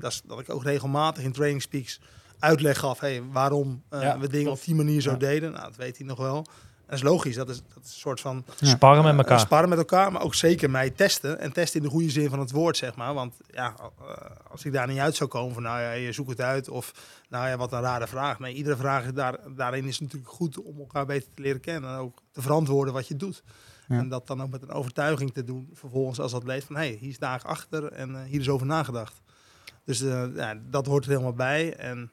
dat, is, dat ik ook regelmatig in training speaks uitleg gaf, hey, waarom Ja, we dingen op die manier zo Ja. deden. Nou, dat weet hij nog wel. Dat is logisch, dat is, dat is een soort van Ja. Sparren met elkaar. sparren met elkaar, maar ook zeker mij testen. En testen in de goede zin van het woord, zeg maar. Want ja, eh, als ik daar niet uit zou komen van, nou ja, je zoekt het uit. Of, nou ja, wat een rare vraag. Nee, iedere vraag is daar, daarin is natuurlijk goed om elkaar beter te leren kennen. En ook te verantwoorden wat je doet. Ja. En dat dan ook met een overtuiging te doen. Vervolgens als atleet van, hé, hey, hier is daar achter en eh, hier is over nagedacht. Dus eh, ja, dat hoort er helemaal bij. En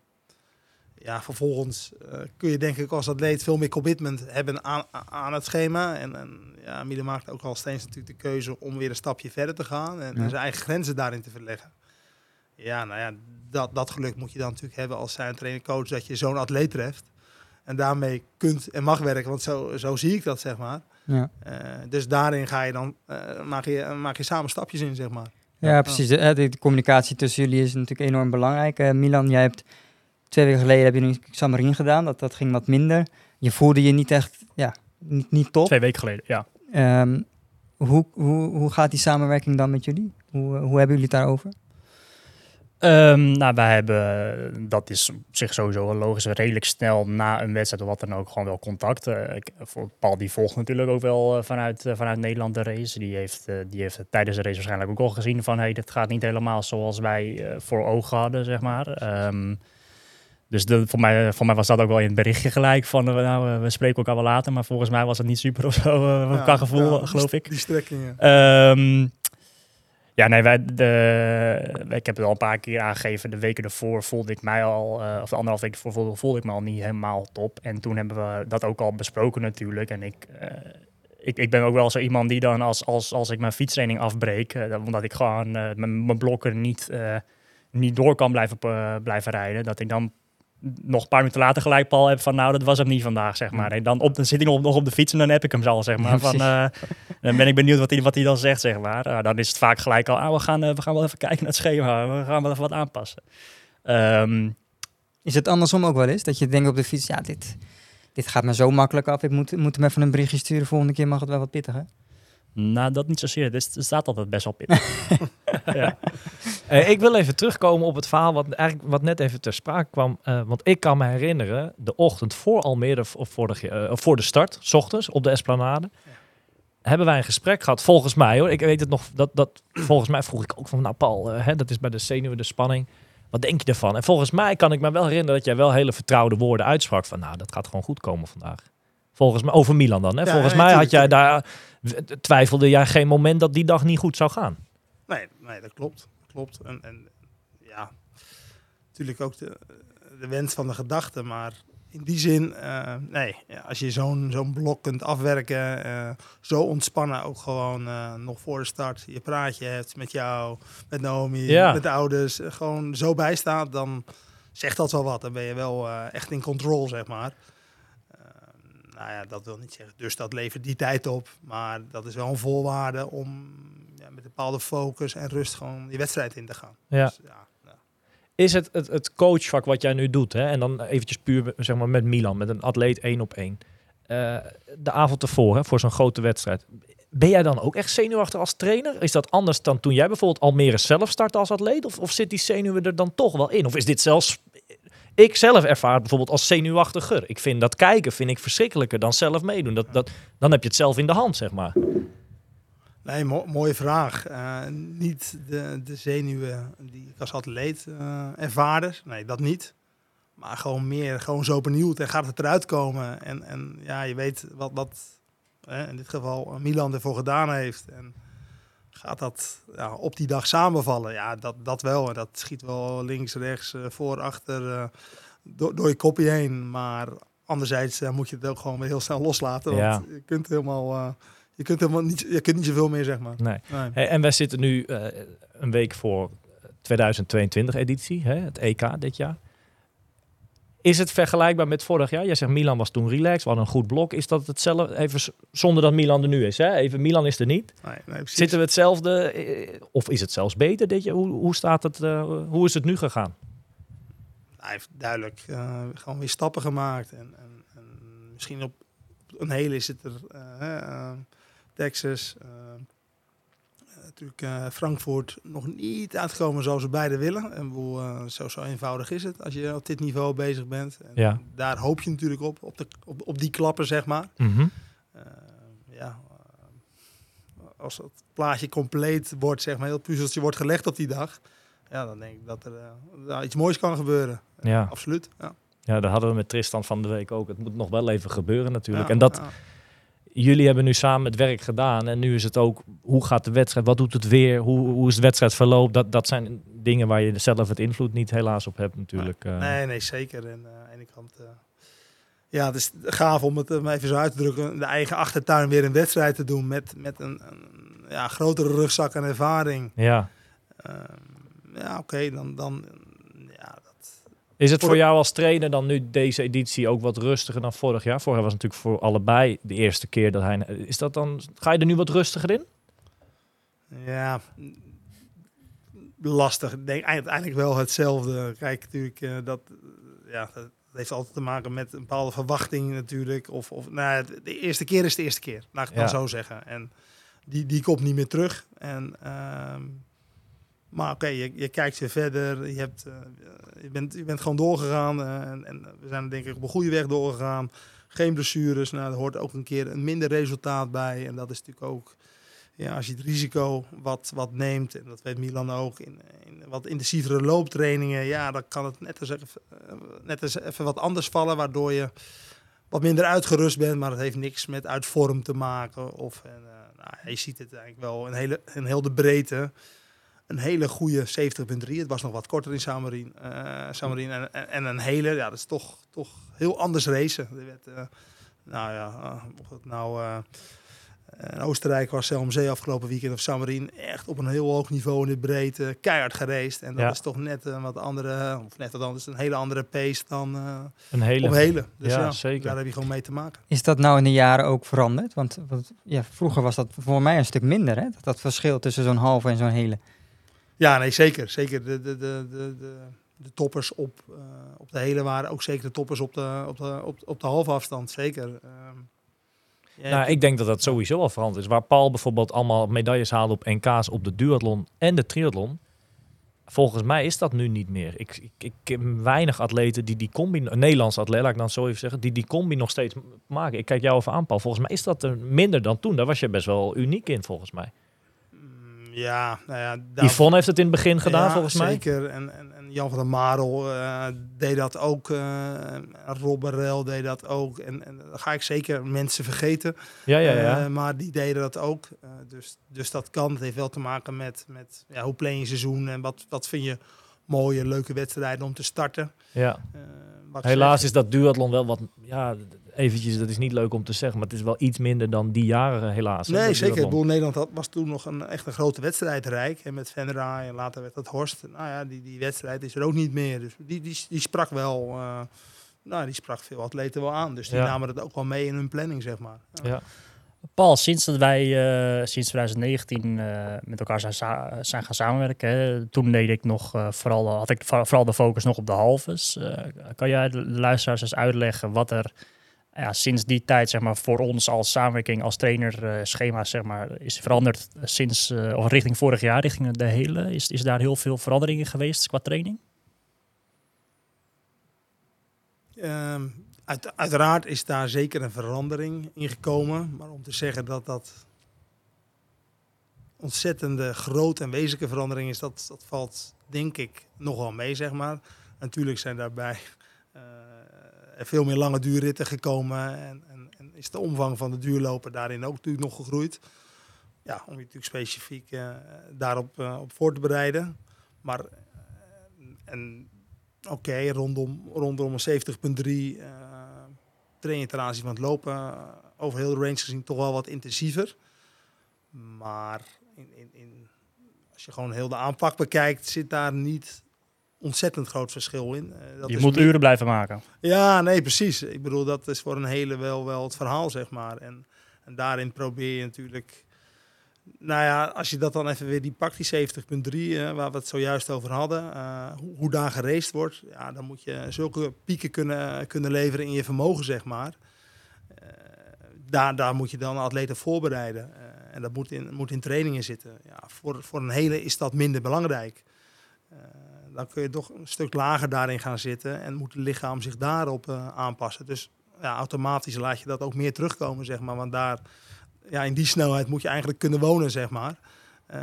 ja, vervolgens eh, kun je denk ik als atleet veel meer commitment hebben aan, aan het schema. En, en ja, Miele maakt ook al steeds natuurlijk de keuze om weer een stapje verder te gaan. En, Ja. zijn eigen grenzen daarin te verleggen. Ja, nou ja, dat, dat geluk moet je dan natuurlijk hebben als zijn trainer-coach dat je zo'n atleet treft. En daarmee kunt en mag werken, want zo, zo zie ik dat, zeg maar. Ja, Eh, dus daarin ga je dan, eh, maak, je, maak je samen stapjes in, zeg maar. ja precies. De, communicatie tussen jullie is natuurlijk enorm belangrijk. Milan, jij hebt twee weken geleden heb je een Xamarin gedaan. Dat, dat ging wat minder. Je voelde je niet echt, ja, niet, niet top. Twee weken geleden, ja. Ehm, hoe, hoe, hoe gaat die samenwerking dan met jullie? Hoe, eh, hoe hebben jullie het daarover? Ehm, nou, wij hebben, dat is op zich sowieso wel logisch, redelijk snel na een wedstrijd of wat dan ook gewoon wel contact. Ik, voor Paul die volgt natuurlijk ook wel eh, vanuit, vanuit Nederland de race. Die heeft, die heeft tijdens de race waarschijnlijk ook al gezien van hey, dit gaat niet helemaal zoals wij voor ogen hadden, zeg maar. Ehm, dus de, voor, mij, voor mij was dat ook wel in het berichtje gelijk van eh, nou, eh, we spreken elkaar wel later. Maar volgens mij was het niet super of zo, eh, Ja, qua gevoel, ja, geloof die- ik. Die strekkingen. Ehm, ja, nee, wij, de, ik heb het al een paar keer aangegeven. De weken ervoor voelde ik mij al, of de anderhalf week ervoor voelde, voelde ik me al niet helemaal top. En toen hebben we dat ook al besproken natuurlijk. En ik, ik, ik ben ook wel zo iemand die dan als, als, als ik mijn fietstraining afbreek, omdat ik gewoon mijn, blokken niet, niet door kan blijven, blijven rijden, dat ik dan nog een paar minuten later gelijk Paul heb van nou, dat was hem niet vandaag, zeg maar. En dan, op, dan zit ik nog, nog op de fiets en dan heb ik hem al, zeg maar. Van, eh, dan ben ik benieuwd wat hij, wat hij dan zegt, zeg maar. Ah, dan is het vaak gelijk al, ah, we, gaan, eh, we gaan wel even kijken naar het schema, we gaan wel even wat aanpassen. Ehm, Is het andersom ook wel eens? Dat je denkt op de fiets, ja, dit, dit gaat me zo makkelijk af. Ik moet, moet hem even een berichtje sturen. Volgende keer mag het wel wat pittiger. Nou, dat niet zozeer. Dus er staat altijd best wel pittig. ja. Eh, ik wil even terugkomen op het verhaal wat, eigenlijk, wat net even ter sprake kwam. Eh, want ik kan me herinneren, de ochtend voor Almere, of voor de, eh, voor de start, s ochtends op de Esplanade, hebben wij een gesprek gehad. Volgens mij hoor, ik weet het nog, dat, dat, volgens mij vroeg ik ook van, nou Paul, hè, dat is bij de zenuwen, de spanning. Wat denk je ervan? En volgens mij kan ik me wel herinneren dat jij wel hele vertrouwde woorden uitsprak van, nou, dat gaat gewoon goed komen vandaag. Volgens mij, over Milan dan. Hè? Ja, volgens mij had jij tuurlijk. daar, twijfelde jij geen moment dat die dag niet goed zou gaan. Nee, nee, dat klopt. klopt. En, en ja, natuurlijk ook de, de wens van de gedachte. Maar in die zin, eh, nee, ja, als je zo'n zo'n blok kunt afwerken, eh, zo ontspannen ook gewoon eh, nog voor de start je praatje hebt met jou, met Naomi, Ja. met de ouders, gewoon zo bijstaat, dan zegt dat wel wat. Dan ben je wel echt in controle, zeg maar. Nou ja, dat wil niet zeggen, dus dat levert die tijd op. Maar dat is wel een voorwaarde om ja, met een bepaalde focus en rust gewoon die wedstrijd in te gaan. Ja. Dus, ja, nou. Is het, het het coachvak wat jij nu doet, hè? en dan eventjes puur zeg maar, met Milan, met een atleet één op één. Eh, de avond ervoor, hè, voor zo'n grote wedstrijd. Ben jij dan ook echt zenuwachtig als trainer? Is dat anders dan toen jij bijvoorbeeld Almere zelf startte als atleet? Of, of zit die zenuwen er dan toch wel in? Of is dit zelfs... Ik zelf ervaar het bijvoorbeeld als zenuwachtiger. Ik vind dat kijken vind ik verschrikkelijker dan zelf meedoen. Dat, dat, dan heb je het zelf in de hand, zeg maar. Nee, mo- mooie vraag. Eh, niet de, de zenuwen die ik als atleet eh ervaarde. Nee, dat niet. Maar gewoon meer, gewoon zo benieuwd. En gaat het eruit komen? En, en ja, je weet wat, wat in dit geval Milan ervoor gedaan heeft. En gaat dat ja, op die dag samenvallen? Ja, dat, dat wel. En dat schiet wel links, rechts, eh, voor, achter, eh, door, door je kopje heen. Maar anderzijds eh, moet je het ook gewoon weer heel snel loslaten. Ja. Want je kunt helemaal... je kunt helemaal niet, je kunt niet zoveel meer, zeg maar. Nee. Nee. Hey, en wij zitten nu een week voor 2022 editie, hè, het EK dit jaar. Is het vergelijkbaar met vorig jaar? Jij zegt Milan was toen relaxed, we hadden een goed blok. Is dat hetzelfde, even zonder dat Milan er nu is? Hè? Even, Milan is er niet. Nee, nee. Zitten we hetzelfde, eh, of is het zelfs beter dit jaar? Hoe, hoe, staat het, eh, hoe is het nu gegaan? Hij heeft duidelijk eh, gewoon weer stappen gemaakt. En, en, en misschien op, op een hele is het er eh, Texas, natuurlijk eh, Frankfurt nog niet uitgekomen zoals we beide willen. En bedoel, eh, zo, zo eenvoudig is het als je op dit niveau bezig bent. En Ja. Daar hoop je natuurlijk op, op, de, op, op die klappen zeg maar. Mhm. Eh, ja, als het plaatje compleet wordt, zeg maar, heel het puzzeltje wordt gelegd op die dag. Ja, dan denk ik dat er nou, iets moois kan gebeuren. Ja. Absoluut. Ja. ja, dat hadden we met Tristan van de week ook. Het moet nog wel even gebeuren natuurlijk. Ja, en dat, ja. Jullie hebben nu samen het werk gedaan. En nu is het ook, hoe gaat de wedstrijd? Wat doet het weer? Hoe, hoe is de wedstrijdverloop? Dat, dat zijn dingen waar je zelf het invloed niet helaas op hebt natuurlijk. eh. Nee, nee, zeker. En eh, aan de ene kant, eh, ja, het is gaaf om het even zo uit te drukken. De eigen achtertuin weer een wedstrijd te doen met, met een, een ja, grotere rugzak aan ervaring. Ja. Ehm, ja, oké, dan, dan, Is het Voor- jou als trainer dan nu deze editie ook wat rustiger dan vorig jaar? Vorig jaar was natuurlijk voor allebei de eerste keer dat hij... Is dat dan, ga je er nu wat rustiger in? Ja, lastig. Ik denk uiteindelijk wel hetzelfde. Kijk, natuurlijk, eh, dat, eh, ja, dat heeft altijd te maken met een bepaalde verwachting natuurlijk. Of, of nou, de eerste keer is de eerste keer, laat ik het Ja. dan zo zeggen. En die, die komt niet meer terug. En, ehm, maar oké, je, je kijkt weer verder. Je, hebt, eh, je, bent, je bent gewoon doorgegaan. eh, en, en we zijn denk ik op een goede weg doorgegaan. Geen blessures. Nou, er hoort ook een keer een minder resultaat bij. En dat is natuurlijk ook ja, als je het risico wat, wat neemt, en dat weet Milan ook, in, in wat intensievere looptrainingen, ja, dan kan het net eens, even, eh, net eens even wat anders vallen, waardoor je wat minder uitgerust bent, maar het heeft niks met uit vorm te maken. Of, en, nou, je ziet het eigenlijk wel in, hele, in heel de breedte. Een hele goede 70.3. Het was nog wat korter in Samarin. eh Samarin en, en, en een hele, ja, dat is toch, toch heel anders racen. Er werd, eh, nou ja, eh, of het nou... eh, in Oostenrijk was Selm Zee afgelopen weekend of Samarin echt op een heel hoog niveau in de breedte, keihard gereisd. En dat Ja. is toch net een wat andere, of net wat anders, een hele andere pace dan eh Een hele... op hele. Dus Ja, ja, zeker. daar heb je gewoon mee te maken. Is dat nou in de jaren ook veranderd? Want, want ja, vroeger was dat voor mij een stuk minder, hè? Dat, dat verschil tussen zo'n halve en zo'n hele. Ja, nee, zeker. Zeker. De, de, de, de, de, toppers op, eh, op de hele waren ook zeker de toppers op de, op de, op, op de halve afstand. Zeker. Ehm, ja, Nou, ik denk dat dat sowieso al veranderd is. Waar Paul bijvoorbeeld allemaal medailles haalde op NK's op de duathlon en de triathlon. Volgens mij is dat nu niet meer. Ik, ik, ik ken weinig atleten die die combi, een Nederlandse atleet, laat ik dan zo even zeggen, die die combi nog steeds maken. Ik kijk jou even aan, Paul. Volgens mij is dat er minder dan toen. Daar was je best wel uniek in, volgens mij. Ja, nou ja, daar- Yvonne heeft het in het begin gedaan, Ja, volgens mij. Zeker. En, en, en Jan van der Marel eh, deed dat ook. eh Rob Rel deed dat ook. En, en dan ga ik zeker mensen vergeten. Ja, ja, ja. Eh, maar die deden dat ook. Eh, dus, dus dat kan. Het heeft wel te maken met, met ja, hoe plan je seizoen en wat, wat vind je mooie, leuke wedstrijden om te starten. ja. Eh, Helaas zeg, is dat duathlon wel wat, ja, eventjes, dat is niet leuk om te zeggen, maar het is wel iets minder dan die jaren, helaas. Nee, zeker. Bedoel, Nederland had, was toen nog een, echt een grote wedstrijdrijk. En met Venra en later werd dat Horst. Nou ja, die, die wedstrijd is er ook niet meer. Dus die, die, die sprak wel... eh, nou, die sprak veel atleten wel aan. Dus die Ja. namen het ook wel mee in hun planning, zeg maar. Ja. Ja. Paul, sinds dat wij eh, sinds 2019 eh, met elkaar zijn, gaan samenwerken, toen deed ik nog eh, vooral, had ik vooral de focus nog op de halves. Kan jij de luisteraars eens uitleggen wat er ja, sinds die tijd zeg maar, voor ons als samenwerking, als trainer, schema zeg maar, is veranderd sinds, of richting vorig jaar, richting de hele? Is, is daar heel veel veranderingen geweest qua training? Ehm, uit, uiteraard is daar zeker een verandering in gekomen. Maar om te zeggen dat dat ontzettende grote en wezenlijke verandering is, dat, dat valt denk ik nog wel mee, zeg maar. Natuurlijk zijn daarbij eh, veel meer lange duurritten gekomen. En, en, en is de omvang van de duurlopen daarin ook natuurlijk nog gegroeid. Ja, om je natuurlijk specifiek eh, daarop eh, op voor te bereiden. Maar en oké, rondom, rondom een 70.3 eh training ten aanzien van het lopen over heel de range gezien toch wel wat intensiever. Maar in, in, in, als je gewoon heel de aanpak bekijkt, zit daar niet ontzettend groot verschil in. Eh, dat je is moet meer- uren blijven maken. ja, nee, precies. Ik bedoel, dat is voor een hele wel, wel het verhaal, zeg maar. En, en daarin probeer je natuurlijk... Nou ja, als je dat dan even weer die pakt, die 70.3, eh, waar we het zojuist over hadden, eh, hoe, hoe daar gereest wordt, ja, dan moet je zulke pieken kunnen, kunnen leveren in je vermogen, zeg maar. Eh, daar, daar moet je dan atleten voorbereiden. En dat moet in, moet in trainingen zitten. Ja, voor, voor een hele is dat minder belangrijk. Dan kun je toch een stuk lager daarin gaan zitten en moet het lichaam zich daarop aanpassen. Dus ja, automatisch laat je dat ook meer terugkomen, zeg maar. Want daar, ja, in die snelheid moet je eigenlijk kunnen wonen, zeg maar. Eh,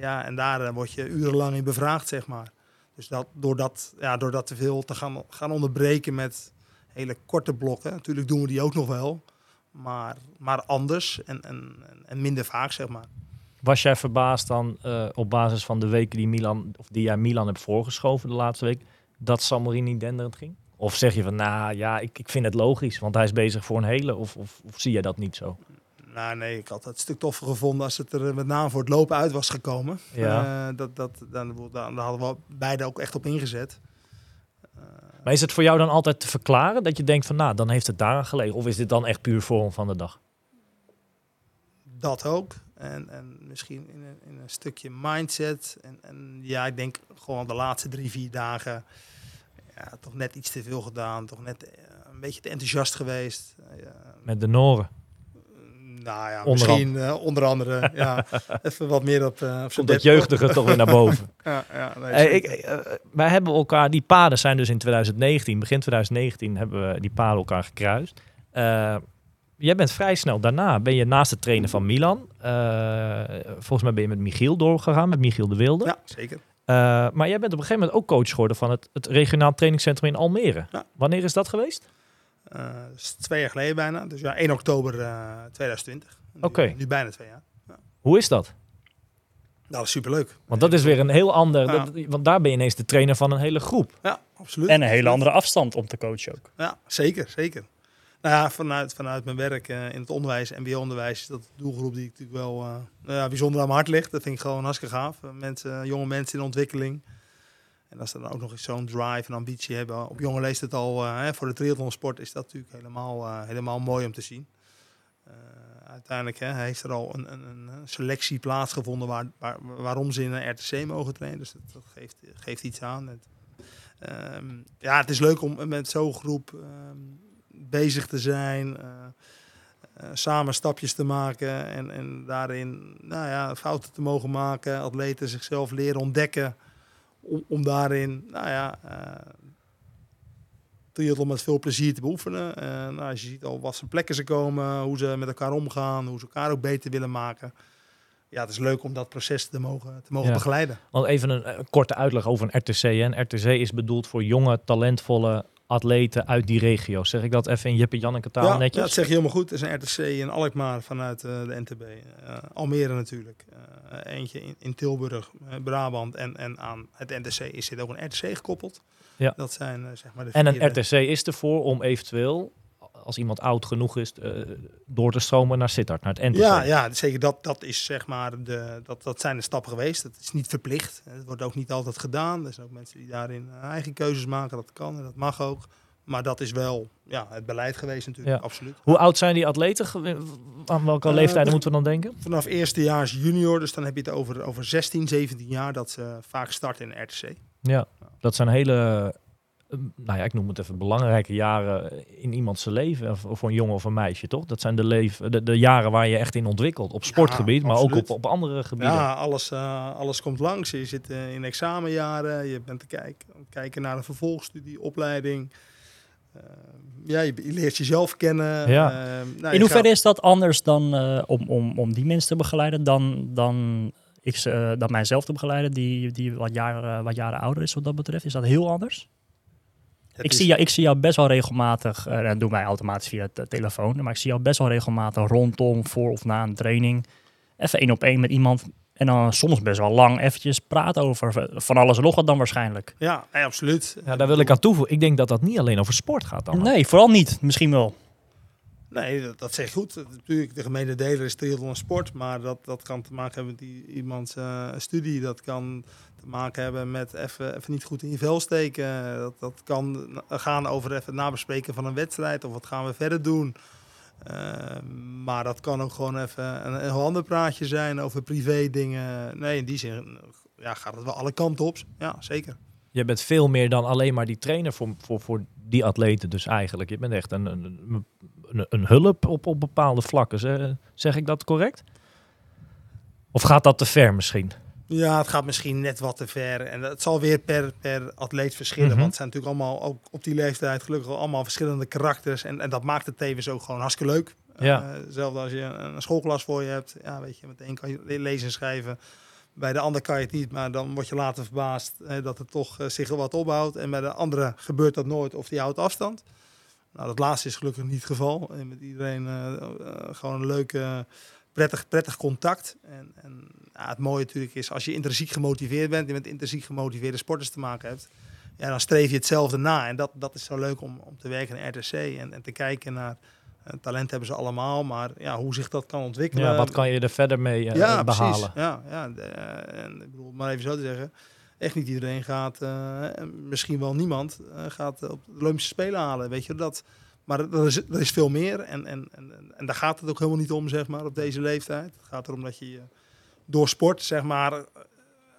ja, en daar eh, word je urenlang in bevraagd, zeg maar. Dus dat, door, dat, ja, door dat te veel te gaan, gaan onderbreken met hele korte blokken. Natuurlijk doen we die ook nog wel. Maar, maar anders en, en, en- minder vaak, zeg maar. Was jij verbaasd dan eh, op basis van de weken die, Milan, of die jij Milan hebt voorgeschoven de laatste week, dat Samorini denderend ging? Of zeg je van, nou ja, ik, ik vind het logisch, want hij is bezig voor een hele, of, of, zie jij dat niet zo? Nou nee, ik had het een stuk toffer gevonden als het er met name voor het lopen uit was gekomen. Ja. Eh, dat, dat, dan, dan, daar hadden we beide ook echt op ingezet. Maar is het voor jou dan altijd te verklaren dat je denkt van, nou, dan heeft het daar gelegen? Of is dit dan echt puur vorm van de dag? Dat ook. En, en misschien in een, in een stukje mindset. En, en ja, ik denk gewoon de laatste drie, vier dagen ja, toch net iets te veel gedaan. Toch net eh, een beetje te enthousiast geweest. Eh, ja, Met de Noren. Nou ja, Onder misschien eh, onder andere ja, even wat meer op, eh zijn Komt dat jeugdige toch weer naar boven. Ja, ja, nee, Eh, ik, wij hebben elkaar, die paden zijn dus in 2019, begin 2019 hebben we die paden elkaar gekruist. Jij bent vrij snel daarna, ben je naast het trainen van Milan. volgens mij ben je met Michiel doorgegaan, met Michiel de Wilde. ja, zeker. Maar jij bent op een gegeven moment ook coach geworden van het, het regionaal trainingscentrum in Almere. Ja. Wanneer is dat geweest? Eh, dat is twee jaar geleden bijna. Dus ja, 1 oktober eh 2020. Nu- Oké. Nu bijna twee jaar. Hoe is dat? Nou, dat is superleuk. Want dat is weer een heel ander, Ja. dat- want daar ben je ineens de trainer van een hele groep. Ja, absoluut. En een hele andere afstand om te coachen ook. Ja, zeker, zeker. Nou ja, vanuit, vanuit mijn werk eh, in het onderwijs, mbo-onderwijs, is dat de doelgroep die natuurlijk wel eh, nou ja, bijzonder aan mijn hart ligt. Dat vind ik gewoon hartstikke gaaf. Eh, Mensen, jonge mensen in ontwikkeling. En als ze dan ook nog eens zo'n drive en ambitie hebben, op jonge leeftijd al, eh, voor de triathlonsport, is dat natuurlijk helemaal, eh, helemaal mooi om te zien. Eh, uiteindelijk hè, heeft er al een, een, een selectie plaatsgevonden waar, waar, waarom ze in een RTC mogen trainen. Dus dat, geeft, geeft iets aan. Het- ehm, ja, het is leuk om met zo'n groep ehm, bezig te zijn. samen stapjes te maken en, en daarin nou ja, fouten te mogen maken. Atleten zichzelf leren ontdekken. Om, om daarin, nou ja, eh triathlon met veel plezier te beoefenen. Eh, nou, als je ziet al wat voor plekken ze komen, hoe ze met elkaar omgaan, hoe ze elkaar ook beter willen maken. Ja, het is leuk om dat proces te mogen, te mogen Ja. begeleiden. Want even een, korte uitleg over een RTC. Hè. Een RTC is bedoeld voor jonge, talentvolle atleten uit die regio. Zeg ik dat even in Jeppe Janneke taal ja, ja, netjes? dat zeg je helemaal goed. Het is een RTC in Alkmaar vanuit eh, de NTB. Almere natuurlijk. Eentje in, in Tilburg, eh, Brabant. En, en aan het NTC is dit ook een RTC gekoppeld. Ja. Dat zijn eh, zeg maar de en een eh, RTC is ervoor om eventueel, als iemand oud genoeg is, eh, door te stromen naar Sittard, naar het NTC. Ja, ja, zeker. Dat, dat, is, zeg maar de, dat, dat zijn de stappen geweest. Het is niet verplicht. Het wordt ook niet altijd gedaan. Er zijn ook mensen die daarin eh, eigen keuzes maken. Dat kan en dat mag ook. Maar dat is wel ja, het beleid geweest natuurlijk, Ja. absoluut. Hoe oud zijn die atleten? Aan welke Eh, leeftijden de- moeten we dan denken? Vanaf eerstejaars junior, dus dan heb je het over, over 16, 17 jaar dat ze vaak starten in RTC. Ja, dat zijn hele, eh, nou ja, ik noem het even belangrijke jaren in iemands leven. Voor een jongen of een meisje, toch? Dat zijn de, leven, de, de jaren waar je echt in ontwikkelt. Op sportgebied, maar ook op, op andere gebieden. Ja, alles, eh, alles komt langs. Je zit in examenjaren, je bent te kijken, kijken naar een vervolgstudie, opleiding. Eh, ja, je, je leert jezelf kennen. Ja. Eh, nou, In hoeverre gaat- is dat anders dan eh, om, om, om die mensen te begeleiden dan, dan, ik, ze- eh, dan mijzelf te begeleiden, die, die wat, jaren, wat jaren ouder is wat dat betreft? Is dat heel anders? het Ik is- zie, jou, ik zie jou best wel regelmatig, en dat doen wij automatisch via de telefoon, maar ik zie jou best wel regelmatig rondom, voor of na een training, even één op één met iemand en dan soms best wel lang eventjes praten over van alles en nog wat dan waarschijnlijk. Ja, absoluut. Ja, daar wil ik aan toevoegen. Ik denk dat dat niet alleen over sport gaat dan. Nee, vooral niet. Misschien wel. Nee, dat, dat zeg je goed. Natuurlijk, de gemene deler is triathlon een sport, maar dat, dat kan te maken hebben met die, iemands eh, studie. Dat kan te maken hebben met even, even niet goed in je vel steken. Dat, dat kan gaan over even het nabespreken van een wedstrijd of wat gaan we verder doen. Eh, maar dat kan ook gewoon even een, een heel ander praatje zijn over privé dingen. Nee, in die zin ja, gaat het wel alle kanten op. Ja, zeker. Je bent veel meer dan alleen maar die trainer voor, voor, voor die atleten dus eigenlijk. Je bent echt een, een, een, hulp op, op bepaalde vlakken. Zeg ik dat correct? Of gaat dat te ver misschien? Ja, het gaat misschien net wat te ver. En het zal weer per, per atleet verschillen. Mhm. Want het zijn natuurlijk allemaal, ook op die leeftijd, gelukkig allemaal verschillende karakters. En, en dat maakt het tevens ook gewoon hartstikke leuk. Ja. Eh, zelfs als je een, een schoolklas voor je hebt. Ja, weet je, meteen kan je le- lezen en schrijven. Bij de ander kan je het niet, maar dan word je later verbaasd eh, dat het toch eh, zich wel wat opbouwt. En bij de andere gebeurt dat nooit of die houdt afstand. Nou, dat laatste is gelukkig niet het geval. En met iedereen gewoon een leuke, prettig, prettig contact. En, en ja, het mooie natuurlijk is, als je intrinsiek gemotiveerd bent en met intrinsiek gemotiveerde sporters te maken hebt, ja, dan streef je hetzelfde na. En dat, dat is zo leuk om, om te werken in RTC en, en te kijken naar, eh, talent hebben ze allemaal, maar ja, hoe zich dat kan ontwikkelen. Ja, wat kan je er verder mee eh, ja, behalen? Precies. Ja, ja de- eh, en ik bedoel, maar even zo te zeggen. Echt niet iedereen gaat, misschien wel niemand, gaat op de Olympische Spelen halen. Weet je dat? Maar er is, er is veel meer en, en, en, en daar gaat het ook helemaal niet om, zeg maar, op deze leeftijd. Het gaat erom dat je door sport, zeg maar, eh,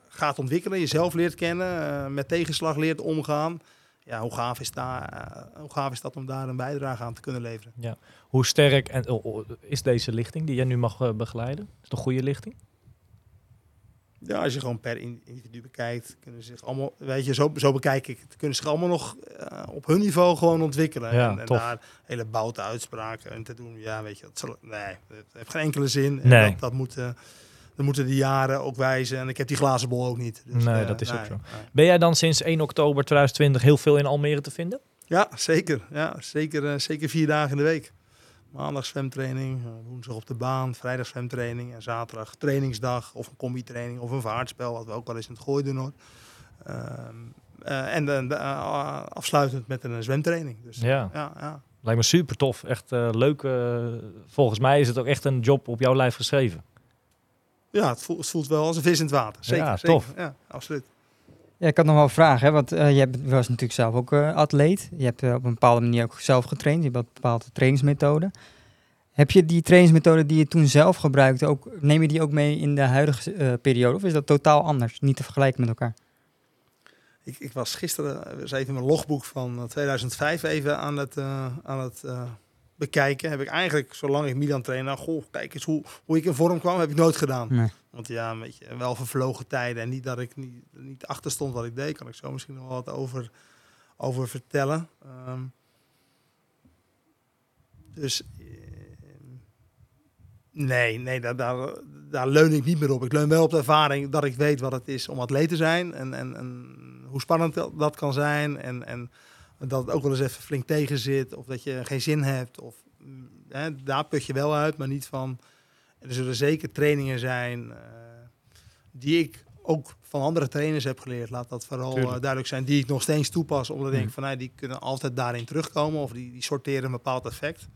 gaat ontwikkelen, jezelf leert kennen, eh, met tegenslag leert omgaan. Ja, hoe gaaf, is daar, eh, hoe gaaf is dat om daar een bijdrage aan te kunnen leveren? Hoe sterk en, oh, oh, is deze lichting die jij nu mag begeleiden? Is het een goede lichting? Ja, als je gewoon per in- individu bekijkt, kunnen ze zich allemaal, weet je, zo, zo bekijk ik het, kunnen ze zich allemaal nog eh, op hun niveau gewoon ontwikkelen. Ja, en, daar hele boute uitspraken en te doen, ja, weet je, dat zal, nee, dat heeft geen enkele zin. En Nee. Dat, dat moeten, dat moeten de jaren ook wijzen. En ik heb die glazen bol ook niet. Dus, Nee, eh, dat is ook zo. nee. Ben jij dan sinds 1 oktober 2020 heel veel in Almere te vinden? Ja, zeker. Ja, zeker, eh, zeker vier dagen in de week. Maandag zwemtraining, eh, woensdag op de baan, vrijdag zwemtraining en zaterdag trainingsdag of een combi-training of een vaartspel, wat we ook wel eens in het gooi doen hoor. Ehm, eh, en dan eh, afsluitend met een zwemtraining. Dus Ja. ja, ja. Lijkt me super tof. Echt eh, leuk. volgens mij is het ook echt een job op jouw lijf geschreven. ja het, voelt, het voelt wel als een vis in het water. Zeker, Ja, zeker. tof. Ja, absoluut. Ik had nog wel een vraag, hè? want eh, je was natuurlijk zelf ook eh, atleet. Je hebt eh, op een bepaalde manier ook zelf getraind. Je hebt bepaalde trainingsmethode. Heb je die trainingsmethode die je toen zelf gebruikte, ook, neem je die ook mee in de huidige periode? Of is dat totaal anders, niet te vergelijken met elkaar? ik, ik was gisteren even mijn logboek van eh, 2005 even aan het, aan het bekijken. Heb ik eigenlijk, zolang ik Milan train, nou, goh, kijk eens hoe, hoe ik in vorm kwam, heb ik nooit gedaan. Nee. Want ja, een beetje wel vervlogen tijden. En niet dat ik niet, niet achter stond wat ik deed, kan ik zo misschien nog wel wat over, over vertellen. Ehm, dus eh, nee, nee daar, daar, daar leun ik niet meer op. Ik leun wel op de ervaring dat ik weet wat het is om atleet te zijn. En, en, en hoe spannend dat, dat kan zijn. En, en dat het ook wel eens even flink tegen zit. Of dat je geen zin hebt. Of, mm, hè, daar put je wel uit, maar niet van... Er zullen zeker trainingen zijn eh, die ik ook van andere trainers heb geleerd. Laat dat vooral eh, duidelijk zijn. Die ik nog steeds toepas. Omdat ik Mhm. denk van, nou, die kunnen altijd daarin terugkomen. Of die, die sorteren een bepaald effect.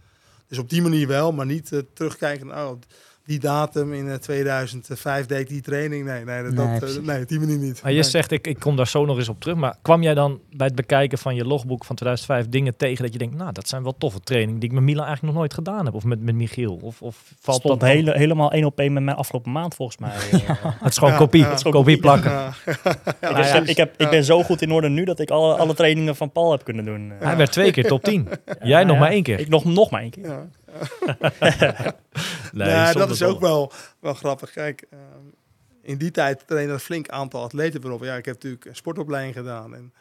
Dus op die manier wel, maar niet eh, terugkijken. Oh, die datum in eh, 2005 deed ik die training. Nee, nee, dat, Nee, dat, eh, nee die manier niet. Maar je Nee. zegt, ik, ik kom daar zo nog eens op terug. Maar kwam jij dan bij het bekijken van je logboek van 2005 dingen tegen dat je denkt, nou, dat zijn wel toffe trainingen die ik met Milan eigenlijk nog nooit gedaan heb. Of met, met Michiel. Of, of valt stond dat hele, helemaal één op één met mij afgelopen maand volgens mij. Eh, Het is gewoon Ja, kopie, ja. het is kopie plakken. Ja. ik, ik, heb, ik ben zo goed in orde nu dat ik alle, alle trainingen van Paul heb kunnen doen. Hij werd twee keer top 10. Jij nog ja, maar één keer. Ik nog, nog maar één keer. Nee, dat is ook wel, wel grappig. Kijk, ehm, in die tijd trainde er een flink aantal atleten erop. Ja, ik heb natuurlijk een sportopleiding gedaan. En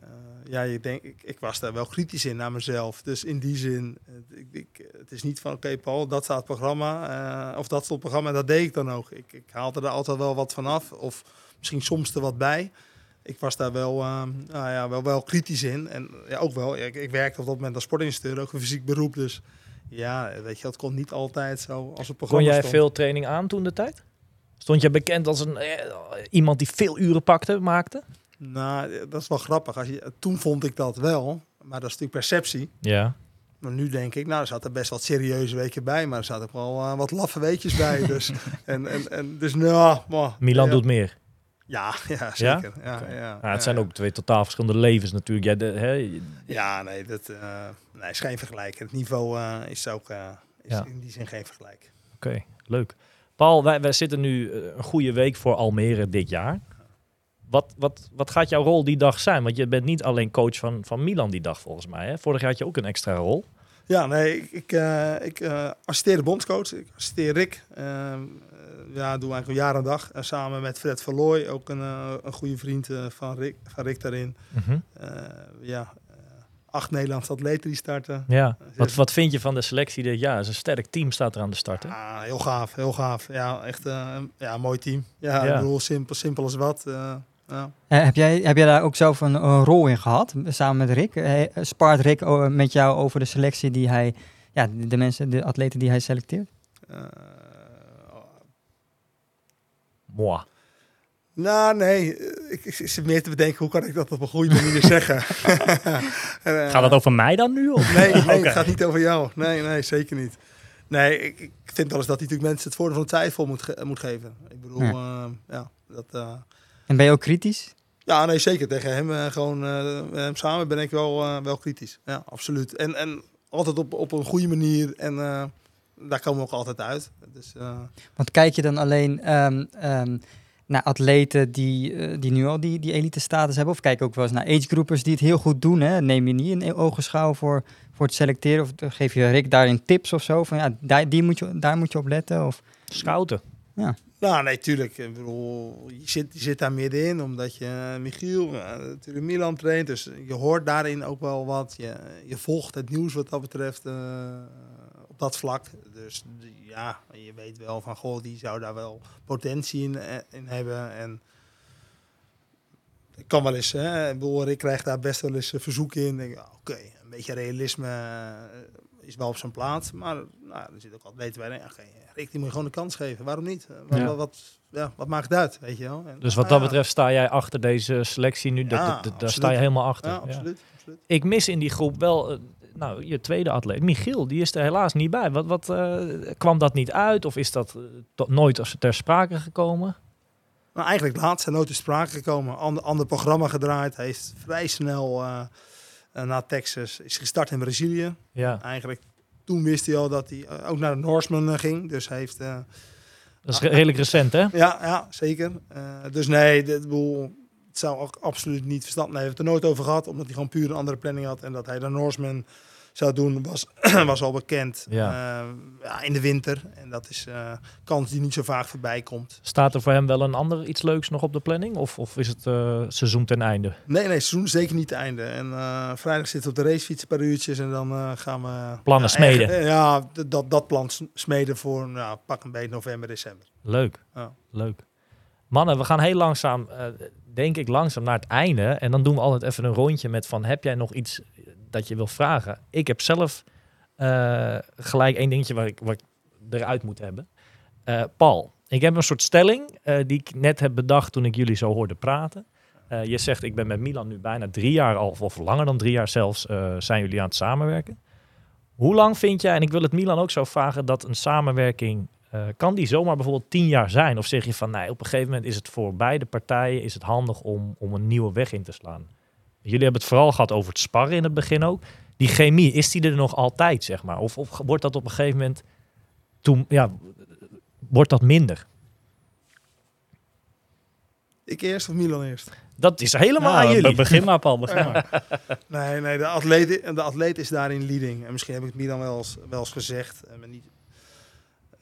eh, ja, je denkt, ik, ik was daar wel kritisch in naar mezelf. Dus in die zin, ik, ik, het is niet van, oké Paul, dat staat het programma. eh, of dat stond het programma, dat deed ik dan ook. Ik, ik haalde er altijd wel wat van af. Of misschien soms er wat bij. Ik was daar wel, ehm, nou ja, wel, wel kritisch in. En ja, ook wel, ik, ik werkte op dat moment als sportinstructeur, ook een fysiek beroep. Dus ja, weet je, dat kon niet altijd zo als het programma Kon jij stond. veel training aan toen de tijd? Stond je bekend als een, eh, iemand die veel uren pakte, maakte? Nou, dat is wel grappig. Als je, toen vond ik dat wel, maar dat is natuurlijk perceptie. Ja. Maar nu denk ik, nou, er zaten best wat serieuze weken bij, maar er zaten ook wel eh, wat laffe weetjes bij. Dus, en, en, en, dus nou, maar, Milan ja. doet meer. Ja, ja, zeker. Ja? Ja, ja, Ja, het zijn ook twee totaal verschillende levens natuurlijk. Jij, de, hè, Ja, nee, dat eh, nee, is geen vergelijk. Het niveau eh, is ook eh, is in die zin geen vergelijk. Oké, leuk. Paul, wij, wij zitten nu een goede week voor Almere dit jaar. Wat, wat, wat gaat jouw rol die dag zijn? Want je bent niet alleen coach van, van Milan die dag volgens mij. Hè? Vorig jaar had je ook een extra rol. Ja, nee, ik, ik, ik assisteer de bondscoach. Ik assisteer Rick. Eh, ja, doe eigenlijk al jaar en dag. En samen met Fred Verlooy, ook een, eh, een goede vriend eh, van, Rick, van Rick daarin. Eh, ja, eh, acht Nederlandse atleten die starten. Ja. Wat, wat vind je van de selectie dit jaar? Het is een sterk team staat er aan de start. Hè? Ah, heel gaaf, heel gaaf. Ja, echt eh, ja, een mooi team. Ja, Ja. ik bedoel, simpel, simpel als wat. eh, ja. Eh, heb, jij, heb jij daar ook zelf een, een rol in gehad, samen met Rick? Eh, spaart Rick met jou over de selectie die hij, ja, de, de mensen, de atleten die hij selecteert? Eh, Moi. nou, nee, eh, ik, ik zit meer te bedenken hoe kan ik dat op een goede manier zeggen. En, eh, Gaat dat over mij dan nu? Of? Nee, nee het gaat niet over jou. Nee, nee, zeker niet. Nee, ik, ik vind wel eens dat hij natuurlijk mensen het voordeel van de twijfel moet, ge- moet geven. Ik bedoel, Ja. ja, ja dat... eh, En ben je ook kritisch? ja, nee, zeker. Tegen hem eh, gewoon eh, hem samen ben ik wel, eh, wel kritisch. Ja, absoluut. En, en altijd op, op een goede manier. En eh, daar komen we ook altijd uit. Dus, eh, Want kijk je dan alleen ehm, ehm, naar atleten die, eh, die nu al die, die elite status hebben? Of kijk je ook wel eens naar agegroupers die het heel goed doen? Hè? Neem je niet in ogenschouw voor, voor het selecteren? Of geef je Rick daarin tips of zo? Van ja, daar, die moet je, daar moet je op letten? Of, Scouten. nou, nee, tuurlijk. Ik bedoel, je zit, je zit daar middenin, omdat je eh, Michiel, natuurlijk Milan traint. Dus je hoort daarin ook wel wat. Je, je volgt het nieuws wat dat betreft eh, op dat vlak. Dus ja, je weet wel van, goh, die zou daar wel potentie in, eh, in hebben. En het kan wel eens, hè. Ik bedoel, ik krijg daar best wel eens een verzoek in. Denk, ik, Oké, een beetje realisme eh, is wel op zijn plaats. Maar nou, er zit ook altijd weten bij. Oké, Rick, die moet je gewoon een kans geven. Waarom niet? Eh, Wat, Ja. wat, wat, ja, wat maakt het uit, weet je wel? En, Dus wat ah, dat betreft sta jij achter deze selectie nu. Ja, dat- dat- daar sta je helemaal achter. Absoluut. absoluut. Ik mis in die groep wel eh, nou, je tweede atleet, Michiel. Die is er helaas niet bij. Wat, wat, eh, kwam dat niet uit? Of is dat eh, tot nooit als ter sprake gekomen? Maar eigenlijk laatst zijn nooit te sprake gekomen. Ander, ander programma gedraaid. Hij heeft vrij snel eh, eh, na Texas is gestart in Brazilië. Ja, Eigenlijk toen wist hij al dat hij ook naar de Norseman ging. Dus hij heeft... dat is re- redelijk recent, hè? ja, ja, zeker. Dus nee, dit, ik bedoel, het zou ook absoluut niet verstand. Nee, hij heeft het er nooit over gehad, omdat hij gewoon puur een andere planning had. En dat hij de Norseman zou doen, was, was al bekend Ja. eh, ja, in de winter. En dat is eh kans die niet zo vaak voorbij komt. Staat er voor hem wel een ander iets leuks nog op de planning? Of, of is het eh, seizoen ten einde? Nee, nee, seizoen zeker niet het einde. En vrijdag zitten we op de racefiets een paar uurtjes en dan gaan we... Plannen ja, smeden. echt, ja, dat, dat plan smeden voor nou, pak een beetje november, december. Leuk. Ja. Leuk. Mannen, we gaan heel langzaam, denk ik, langzaam naar het einde. En dan doen we altijd even een rondje met van, heb jij nog iets dat je wil vragen? Ik heb zelf eh, gelijk één dingetje waar ik, wat eruit moet hebben. Eh, Paul, ik heb een soort stelling eh, die ik net heb bedacht toen ik jullie zo hoorde praten. Je zegt, ik ben met Milan nu bijna drie jaar al, of langer dan drie jaar zelfs, zijn jullie aan het samenwerken. Hoe lang vind jij, en ik wil het Milan ook zo vragen, dat een samenwerking, eh, kan die zomaar bijvoorbeeld tien jaar zijn? Of zeg je van, nee, op een gegeven moment is het voor beide partijen is het handig om, om een nieuwe weg in te slaan? Jullie hebben het vooral gehad over het sparren in het begin ook. Die chemie, is die er nog altijd, zeg maar? Of, of wordt dat op een gegeven moment, toen, ja, wordt dat minder? Ik eerst of Milan eerst? Dat is helemaal Nou, aan be- jullie. Begin maar, Paul. Begin maar. Nee, nee de, atleet, de atleet is daarin leading. En misschien heb ik het Milan wel eens, wel eens gezegd. eh, maar niet,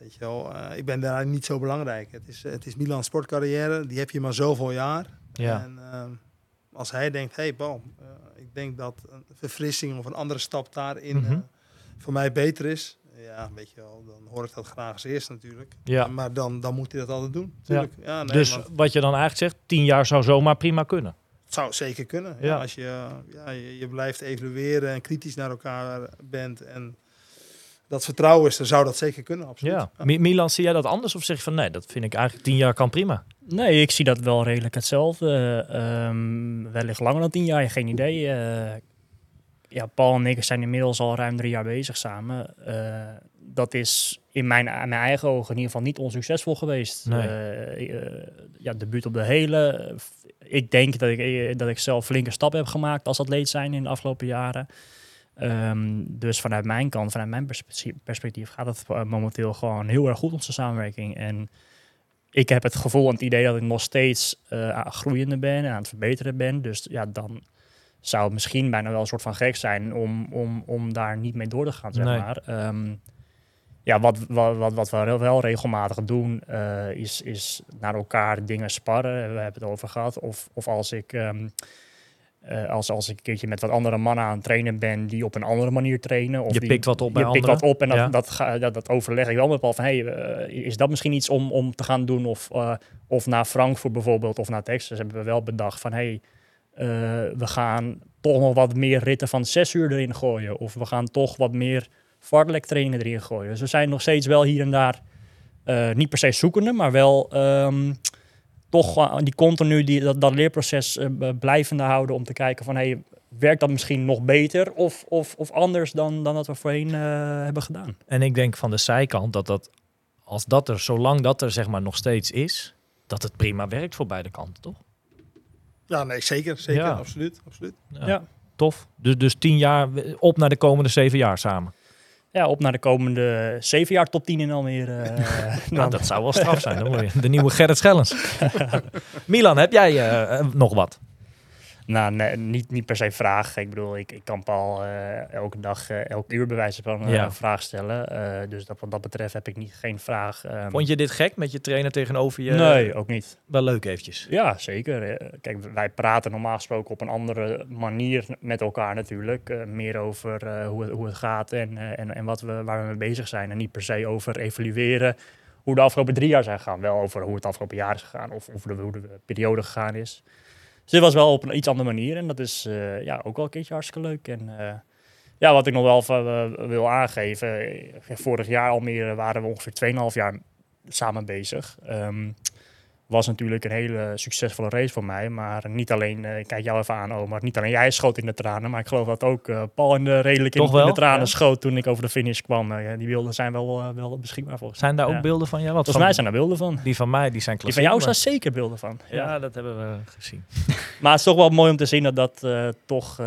weet je wel, eh, ik ben daar niet zo belangrijk. Het is, het is Milan's sportcarrière, die heb je maar zoveel jaar. Ja. En eh, als hij denkt, hé hey, Paul, eh, ik denk dat een verfrissing of een andere stap daarin Mhm. voor mij beter is. Ja, weet je wel, dan hoor ik dat graag als eerst natuurlijk. Ja. Maar dan, dan moet hij dat altijd doen. Ja. nee, dus want wat je dan eigenlijk zegt, tien jaar zou zomaar prima kunnen. het zou zeker kunnen. Ja. Ja. als je, ja, je, je blijft evalueren en kritisch naar elkaar bent en dat vertrouwen is, dan zou dat zeker kunnen, absoluut. Ja. Mi- Milan, zie jij dat anders? Of zeg je van, nee, dat vind ik eigenlijk tien jaar kan prima? Nee, ik zie dat wel redelijk hetzelfde. Ehm, wellicht langer dan tien jaar, geen idee. Eh, ja, Paul en ik zijn inmiddels al ruim drie jaar bezig samen. Eh, dat is in mijn, in mijn eigen ogen in ieder geval niet onsuccesvol geweest. Nee. Ja, debuut op de hele. Ik denk dat ik, dat ik zelf flinke stappen heb gemaakt als atleet zijn in de afgelopen jaren. Ehm, dus vanuit mijn kant, vanuit mijn perspe- perspectief, gaat het eh, momenteel gewoon heel erg goed, onze samenwerking. En ik heb het gevoel en het idee dat ik nog steeds het groeiende ben en aan het verbeteren ben. Dus ja, dan zou het misschien bijna wel een soort van gek zijn om, om, om daar niet mee door te gaan, zeg Nee. maar. Ehm, ja, wat, wat, wat, wat we wel regelmatig doen, eh, is, is naar elkaar dingen sparren. We hebben het over gehad. Of, of als ik... ehm, eh, als, als ik een keertje met wat andere mannen aan het trainen ben die op een andere manier trainen. Of Je die- pikt wat op bij Je pikt wat op en dat, Ja. dat, ga, dat, dat overleg ik wel met Paul van, hey, eh, is dat misschien iets om, om te gaan doen? Of, eh, of naar Frankfurt bijvoorbeeld, of naar Texas hebben we wel bedacht van, hey, we gaan toch nog wat meer ritten van zes uur erin gooien. Of we gaan toch wat meer fartlek trainen erin gooien. Dus we zijn nog steeds wel hier en daar niet per se zoekende, maar wel ehm, toch eh, die continu die, dat, dat leerproces eh, blijvende houden om te kijken van hey, werkt dat misschien nog beter of, of, of anders dan, dan dat we voorheen eh, hebben gedaan. En ik denk van de zijkant dat dat, als dat er, zolang dat er zeg maar nog steeds is, dat het prima werkt voor beide kanten, toch? Ja, nee, zeker. Zeker, Ja. absoluut. absoluut. Ja. Ja. Tof. Dus, dus tien jaar, op naar de komende zeven jaar samen. Ja, op naar de komende zeven jaar top 10 in Almere. Nou, dat zou wel straf zijn. Dan je de nieuwe Gerrit Schellens. Milan, heb jij eh, nog wat? Nou, nee, niet, niet per se vraag. Ik bedoel, ik, ik kan Paul eh, elke dag, eh, elk uur bij wijze van eh, Ja. een vraag stellen. Eh, dus dat, wat dat betreft heb ik niet, geen vraag. Ehm, Vond je dit gek met je trainer tegenover je? Nee, ook niet. Wel leuk eventjes. Ja, zeker. Eh, Kijk, wij praten normaal gesproken op een andere manier met elkaar natuurlijk. Eh, meer over eh, hoe, het, hoe het gaat en, eh, en, en wat we, waar we mee bezig zijn. En niet per se over evalueren hoe de afgelopen drie jaar zijn gegaan. Wel over hoe het afgelopen jaar is gegaan of, of de, hoe de periode gegaan is. Dus dit was wel op een iets andere manier. En dat is eh, ja, ook wel een keertje hartstikke leuk. En eh, ja, wat ik nog wel eh, wil aangeven. vorig jaar Almere waren we ongeveer 2,5 jaar samen bezig. Ehm, was natuurlijk een hele succesvolle race voor mij. Maar niet alleen, eh, ik kijk jou even aan Omar, niet alleen jij schoot in de tranen. Maar ik geloof dat ook eh, Paul in de, redelijk in, de tranen Ja. schoot toen ik over de finish kwam. Eh, ja, die beelden zijn wel, wel beschikbaar volgens mij. Zijn daar ook Ja. beelden van jou? Wat Volgens van- mij zijn er beelden van. Die van mij, die zijn Die klassiek. van jou maar- staan zeker beelden van. Ja, dat hebben we gezien. Maar het is toch wel mooi om te zien dat dat toch,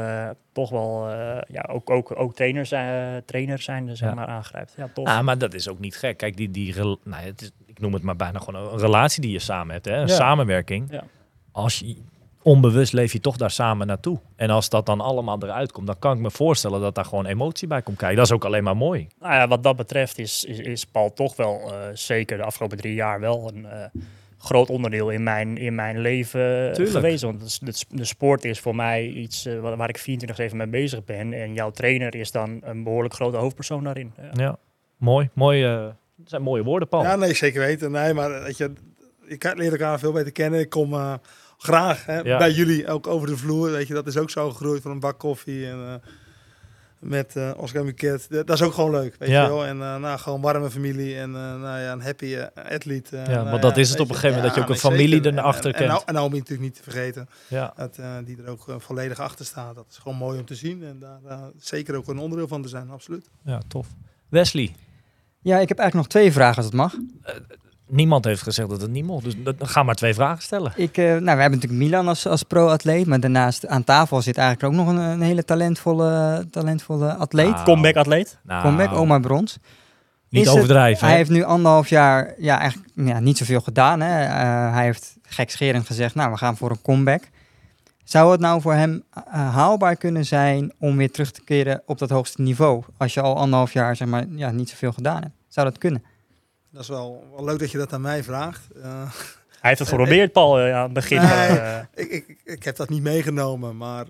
toch wel ja, ook, ook, ook trainers, zijn, trainers zijn, zeg Ja. maar, aangrijpt. Ja, tof. Ah, maar dat is ook niet gek. Kijk, die, die nou, het is, ik noem het maar bijna gewoon een relatie die je samen hebt. Hè? Een Ja. samenwerking. Ja. Als je, onbewust leef je toch daar samen naartoe. En als dat dan allemaal eruit komt, dan kan ik me voorstellen dat daar gewoon emotie bij komt kijken. Dat is ook alleen maar mooi. Nou ja, wat dat betreft is, is, is Paul toch wel eh, zeker de afgelopen drie jaar wel een eh, groot onderdeel in mijn, in mijn leven Tuurlijk. geweest. Want de, sport is voor mij iets eh, waar, waar ik 24-7 mee bezig ben. En jouw trainer is dan een behoorlijk grote hoofdpersoon daarin. Ja. Ja, mooi. mooi eh, dat zijn mooie woorden, Paul. Ja, nee, zeker weten. Nee, maar eh, weet je, je leert elkaar veel beter kennen. Ik kom eh, graag hè, Ja. bij jullie ook over de vloer. Weet je, dat is ook zo gegroeid van een bak koffie en eh, met eh Oscar Muket. Dat dat is ook gewoon leuk, weet Ja. je wel. En nou, gewoon warme familie en nou ja, een happy athlete. Ja, nou want dat is het op een gegeven moment, dat je ook een familie zeker. erachter en, en, kent. En Naomi natuurlijk niet te vergeten, Ja. dat, die er ook volledig achter staat. Dat is gewoon mooi om te zien en daar zeker ook een onderdeel van te zijn, absoluut. ja, tof. Wesley, Ja, ik heb eigenlijk nog twee vragen als het mag. niemand heeft gezegd dat het niet mocht. Dus dat- ga maar twee vragen stellen. Ik, eh, nou, we hebben natuurlijk Milan als, als pro-atleet, maar daarnaast aan tafel zit eigenlijk ook nog een, een hele talentvolle, talentvolle atleet. Ah. Comeback-atleet. Nou, Comeback, Omar Brons. Niet het- overdrijven. Hij heeft nu anderhalf jaar ja, eigenlijk ja, niet zoveel gedaan. Hè. Eh, hij heeft gekscherend gezegd, nou, we gaan voor een comeback. Zou het nou voor hem eh, haalbaar kunnen zijn om weer terug te keren op dat hoogste niveau? Als je al anderhalf jaar zeg maar, ja, niet zoveel gedaan hebt. Zou dat kunnen? Dat is wel, wel leuk dat je dat aan mij vraagt. Eh, Hij heeft het geprobeerd, Paul, eh, aan het begin. Nee. Ik, ik, ik- heb dat niet meegenomen, maar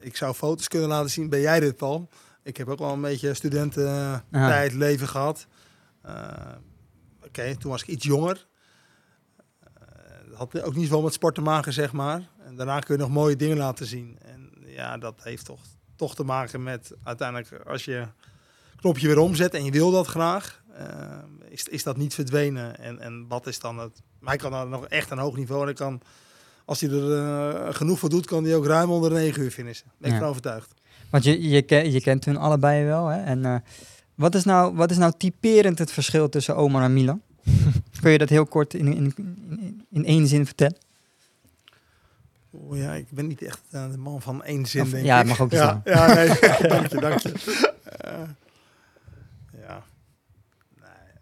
ik zou foto's kunnen laten zien. Ben jij dit, Paul? Ik heb ook wel een beetje studententijd, leven gehad. Eh, Oké, toen was ik iets jonger. Had ook niet zoveel met sport te maken, zeg maar. En daarna kun je nog mooie dingen laten zien. En ja, dat heeft toch, toch te maken met uiteindelijk als je knopje weer omzet en je wil dat graag, eh, is, is dat niet verdwenen. En, en wat is dan het... Maar hij kan dan nog echt een hoog niveau en hij kan als hij er eh, genoeg voor doet, kan hij ook ruim onder de 9 uur finishen. Ben ik Ja. van overtuigd. Want je, je, ken- je kent hun allebei wel. Hè? En, eh, wat, is nou, wat is nou typerend het verschil tussen Omar en Milan? Kun je dat heel kort in, in, in, in één zin vertellen? Oeh, ja, ik ben niet echt eh, de man van één zin, Of- denk ja, ik. het mag ook iets ja, zijn. ja, nee, dank je, dank je. Eh, ja.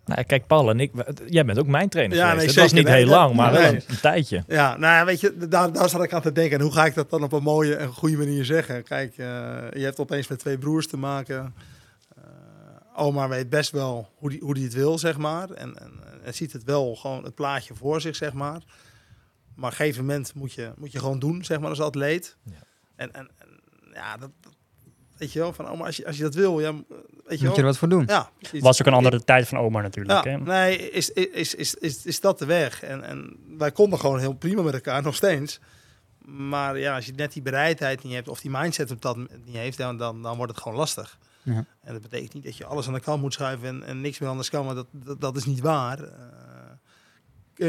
Nou, kijk, Paul en ik, jij bent ook mijn trainer Ja, geweest. nee, het was niet Nee, heel lang, maar nee. wel een, een tijdje. Ja, nou ja, weet je, daar, daar zat ik aan te denken. En hoe ga ik dat dan op een mooie en goede manier zeggen? Kijk, eh, je hebt opeens met twee broers te maken. Eh oma weet best wel hoe die, hoe die het wil, zeg maar. En, en, en ziet het wel gewoon het plaatje voor zich, zeg maar. Maar op een gegeven moment moet je, moet je gewoon doen, zeg maar, als atleet. Ja. En, en, en ja, dat, dat- weet je wel, van oma, als je, als je dat wil, ja, weet je Moet wel. je er wat voor doen? Ja, precies. was ook een andere tijd van Omar natuurlijk. Ja, hè? nee, is, is, is, is, is dat de weg? En, en wij konden gewoon heel prima met elkaar, nog steeds. Maar ja, als je net die bereidheid niet hebt of die mindset op dat niet heeft, dan, dan, dan wordt het gewoon lastig. Ja. En dat betekent niet dat je alles aan de kant moet schuiven en, en niks meer anders kan, maar dat, dat, dat is niet waar. Eh,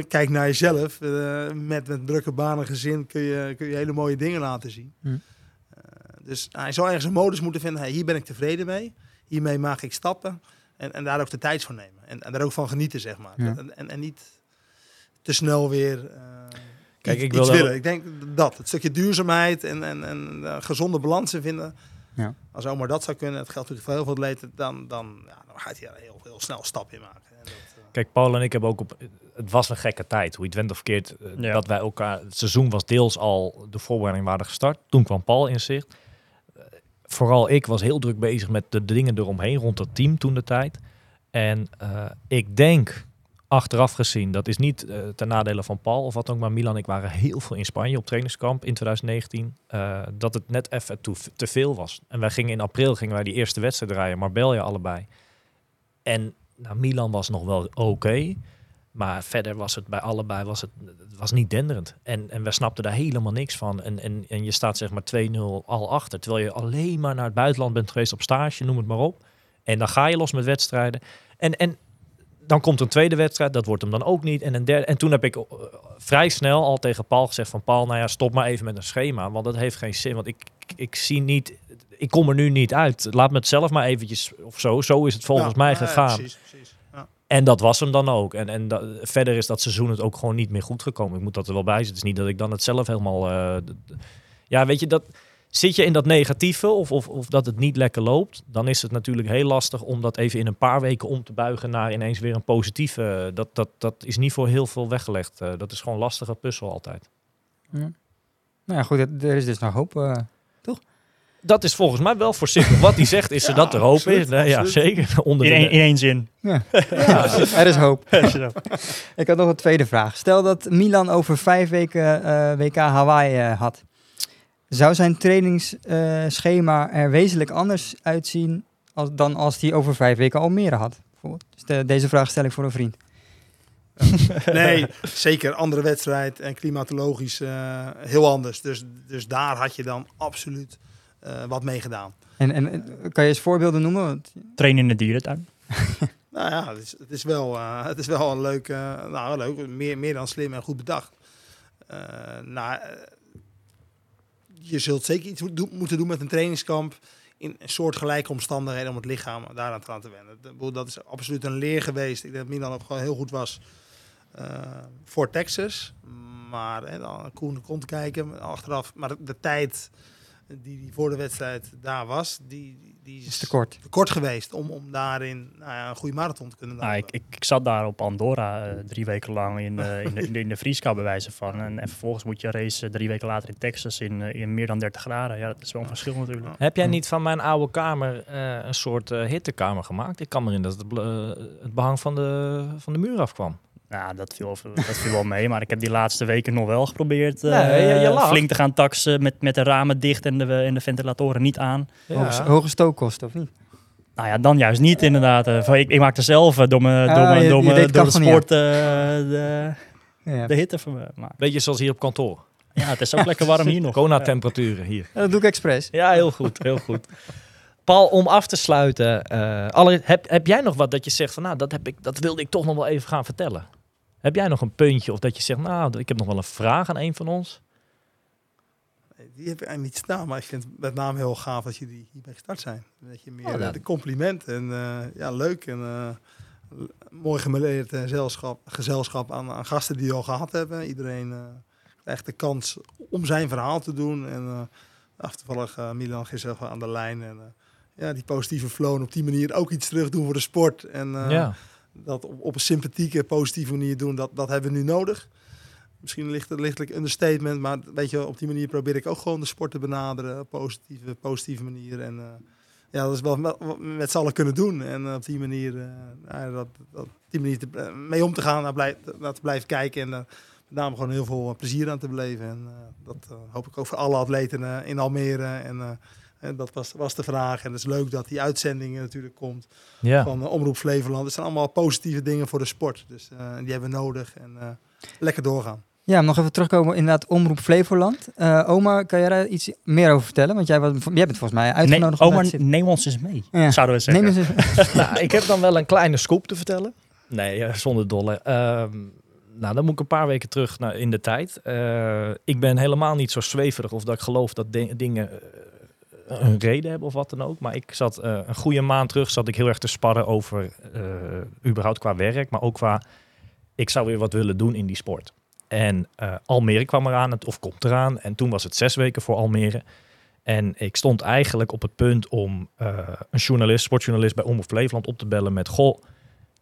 kijk naar jezelf. Eh, met, met drukke banen gezin kun je, kun je hele mooie dingen laten zien. Hm. Eh, dus hij zou ergens een modus moeten vinden. Hey, hier ben ik tevreden mee. Hiermee maak ik stappen. En, en daar ook de tijd voor nemen. En, en daar ook van genieten, zeg maar. Ja. En, en, en niet te snel weer eh Kijk, iets, ik wil- willen. Ik denk dat. Het stukje duurzaamheid en, en, en eh, gezonde balansen vinden. Ja. Als oma dat zou kunnen, het geldt natuurlijk voor heel veel atleten, dan, dan, ja, dan gaat hij daar heel, heel snel stap in maken. En dat, eh, Kijk, Paul en ik hebben ook op. Het was een gekke tijd, hoe je het went of verkeerd. eh, Ja. Dat wij elkaar. Het seizoen was deels al de voorbereiding waren gestart. Toen kwam Paul in zicht. Eh, Vooral ik was heel druk bezig met de dingen eromheen rond het team toen de tijd. En eh, ik denk, achteraf gezien, dat is niet ten nadele van Paul of wat ook, maar Milan en ik waren heel veel in Spanje op trainingskamp in 2019. eh, dat het net even te, veel was. En wij gingen in april gingen wij die eerste wedstrijd rijden, Marbella allebei. En nou, Milan was nog wel oké. Maar verder was het bij allebei was het, het was niet denderend. En, en we snapten daar helemaal niks van. En, en, en je staat zeg maar 2-0 al achter. Terwijl je alleen maar naar het buitenland bent geweest op stage, noem het maar op. En dan ga je los met wedstrijden. En, en dan komt een tweede wedstrijd, dat wordt hem dan ook niet. En een derde. En toen heb ik eh, vrij snel al tegen Paul gezegd van Paul, nou ja, stop maar even met een schema. Want dat heeft geen zin. Want ik, ik, zie niet, ik kom er nu niet uit. Laat me het zelf maar eventjes of zo. Zo is het volgens ja, mij ja, gegaan. precies, precies. Ja. En dat was hem dan ook. En, en verder is dat seizoen het ook gewoon niet meer goed gekomen. Ik moet dat er wel bij zetten. Het is niet dat ik dan het zelf helemaal... eh, ja, weet je, dat, zit je in dat negatieve of, of, of dat het niet lekker loopt... dan is het natuurlijk heel lastig om dat even in een paar weken om te buigen... naar ineens weer een positieve. Dat, dat, dat is niet voor heel veel weggelegd. Eh, dat is gewoon een lastige puzzel altijd. Nou ja, goed, er- is dus nog hoop. eh. Dat is volgens mij wel voorzichtig. Wat hij zegt is er dat er hoop absoluut, is. Nee, ja, zeker. Onder In, de, één- in één zin. Ja, er is hoop. Ik had nog een tweede vraag. Stel dat Milan over vijf weken eh, WK Hawaii eh, had. Zou zijn trainingsschema er wezenlijk anders uitzien als, dan als hij over vijf weken Almere had? Dus de- deze vraag stel ik voor een vriend. Nee, zeker. Andere wedstrijd en klimatologisch eh, heel anders. Dus, dus daar had je dan absoluut eh, wat mee gedaan. En, en en kan je eens voorbeelden noemen? Want, Trainen in de dierentuin. Nou ja, het is, het is, wel, eh, het is wel een leuk, eh, nou, leuk meer, meer dan slim en goed bedacht. Eh, nou, eh, je zult zeker iets do- moeten doen met een trainingskamp in een soortgelijke omstandigheden om het lichaam daaraan te laten wennen. Ik bedoel, Dat is absoluut een leer geweest. Ik denk dat Milan ook gewoon heel goed was eh, voor Texas. Maar hè, dan Koen de kont kijken achteraf. Maar de, de tijd die, die voor de wedstrijd daar was, die, die is is te kort. te kort geweest om, om daarin nou ja, een goede marathon te kunnen Nou, lopen. ik, ik, ik zat daar op Andorra eh, drie weken lang in, eh, in, de, in, de, in wijze van. En, en vervolgens moet je racen drie weken later in Texas in, eh, in meer dan 30 graden. Ja, dat is wel een verschil natuurlijk. Heb jij niet van mijn oude kamer eh, een soort eh, hittekamer gemaakt? Ik kan me herinneren dat het, het behang van de, van de muur afkwam. Nou, dat viel, dat viel wel mee. Maar ik heb die laatste weken nog wel geprobeerd eh, Nee, je- je lacht. flink te gaan taxen met, met de ramen dicht en de, en de ventilatoren niet aan. Hoge, hoge stookkosten, of niet? Nou ja, dan juist niet inderdaad. Eh, van, ik, ik maakte zelf eh, door, mijn Ah, door, mijn- mijn- door de sport eh, de, Ja. de hitte van me. Maar Beetje zoals hier op kantoor. ja, het is ook lekker warm hier nog. Kona-temperaturen hier. Ja, dat doe ik expres. Ja, heel goed, heel goed. Paul, om af te sluiten. eh, alle, heb, heb jij nog wat dat je zegt van, nou, dat, heb ik, dat wilde ik toch nog wel even gaan vertellen? Heb jij nog een puntje of dat je zegt, nou, ik heb nog wel een vraag aan een van ons? Die heb ik eigenlijk niet staan, maar ik vind het met name heel gaaf dat jullie hierbij gestart zijn. Dat je meer Oh, dat- de compliment en eh, ja, leuk en eh, l- mooi gemeleerd eh, gezelschap, gezelschap aan, aan gasten die je al gehad hebben. Iedereen eh, krijgt de kans om zijn verhaal te doen. En eh ach, toevallig eh, Milan gisteren aan de lijn. En eh, ja, die positieve flow en op die manier ook iets terug doen voor de sport. En eh, ja. Dat op, een sympathieke, positieve manier doen, dat, dat hebben we nu nodig. Misschien ligt het lichtelijk understatement, maar weet je, op die manier probeer ik ook gewoon de sport te benaderen. Op positieve, positieve manier. En eh, ja, dat is wel met, met z'n allen kunnen doen. En eh, op die manier, eh, nou dat, dat, die manier mee om te gaan, naar, blij, naar te blijven kijken. En eh, met name gewoon heel veel plezier aan te beleven. En dat hoop ik ook voor alle atleten in Almere. En eh, dat was, was de vraag. En het is leuk dat die uitzending natuurlijk komt ja. van eh, Omroep Flevoland. Het zijn allemaal positieve dingen voor de sport. Dus eh, die hebben we nodig. En eh, lekker doorgaan. Ja, nog even terugkomen inderdaad Omroep Flevoland. Eh oma, kan jij daar iets meer over vertellen? Want jij, was, jij bent volgens mij Nee, uitgenodigd om daar maar te zitten. neem ons eens mee, Ja. zouden we zeggen. Neem eens eens- nou, ik heb dan wel een kleine scoop te vertellen. Nee, zonder dolle. Ehm, nou, dan moet ik een paar weken terug naar in de tijd. Eh, ik ben helemaal niet zo zweverig of dat ik geloof dat di- dingen een reden hebben of wat dan ook. Maar ik zat eh, een goede maand terug, zat ik heel erg te sparren over, eh, überhaupt qua werk, maar ook qua, ik zou weer wat willen doen in die sport. En eh, Almere kwam eraan, of komt eraan. En toen was het zes weken voor Almere. En ik stond eigenlijk op het punt om een journalist, sportjournalist bij Omroep Flevoland op te bellen met... Goh,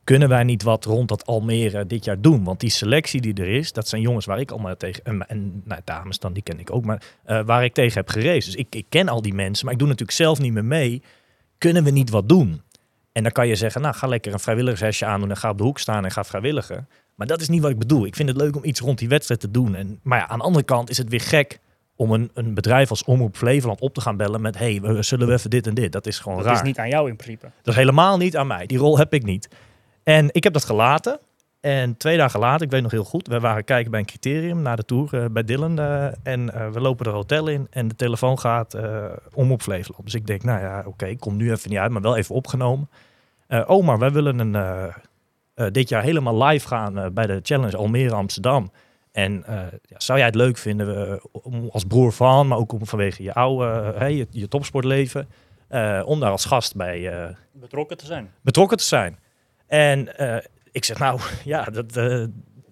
kunnen wij niet wat rond dat Almere dit jaar doen? Want die selectie die er is, dat zijn jongens waar ik allemaal tegen... En, en nou, dames dan, die ken ik ook, maar eh, waar ik tegen heb geraced. Dus ik, ik ken al die mensen, maar ik doe natuurlijk zelf niet meer mee. Kunnen we niet wat doen? En dan kan je zeggen, nou ga lekker een vrijwilligershesje aandoen en ga op de hoek staan en ga vrijwilligen. Maar dat is niet wat ik bedoel. Ik vind het leuk om iets rond die wedstrijd te doen. En, maar ja, aan de andere kant is het weer gek om een, een bedrijf als Omroep Flevoland op te gaan bellen met... hey, we, zullen we even dit en dit? Dat is gewoon Dat raar. is niet aan jou in principe. Dat is helemaal niet aan mij. Die rol heb ik niet. En ik heb dat gelaten. En twee dagen later, ik weet nog heel goed, we waren kijken bij een criterium na de tour eh, bij Dylan. eh, en eh, we lopen er hotel in en de telefoon gaat om op Flevoland. Dus ik denk, nou ja, oké, ik kom nu even niet uit, maar wel even opgenomen. Eh Omar, wij willen een, dit jaar helemaal live gaan bij de Challenge Almere Amsterdam. En ja, zou jij het leuk vinden, om als broer van, maar ook om vanwege je oude, hey, je, je topsportleven, om daar als gast bij Betrokken te zijn. betrokken te zijn. En eh, ik zeg, nou ja, dat, eh,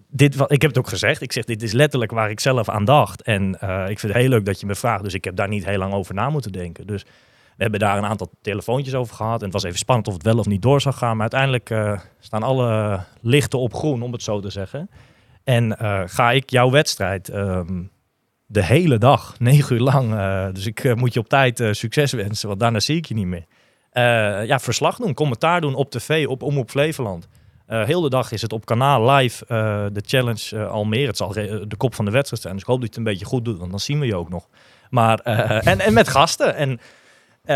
dit, ik heb het ook gezegd. Ik zeg, dit is letterlijk waar ik zelf aan dacht. En eh, ik vind het heel leuk dat je me vraagt. Dus ik heb daar niet heel lang over na moeten denken. Dus we hebben daar een aantal telefoontjes over gehad. En het was even spannend of het wel of niet door zou gaan. Maar uiteindelijk staan alle lichten op groen, om het zo te zeggen. En ga ik jouw wedstrijd ehm, De hele dag, negen uur lang. Dus ik moet je op tijd succes wensen, want daarna zie ik je niet meer. Eh, ja, verslag doen, commentaar doen op tv, op Omroep Flevoland. Eh heel de dag is het op kanaal live eh, de challenge eh, Almere. Het zal de kop van de wedstrijd zijn. Dus ik hoop dat je het een beetje goed doet, want dan zien we je ook nog. Maar, en, en met gasten. En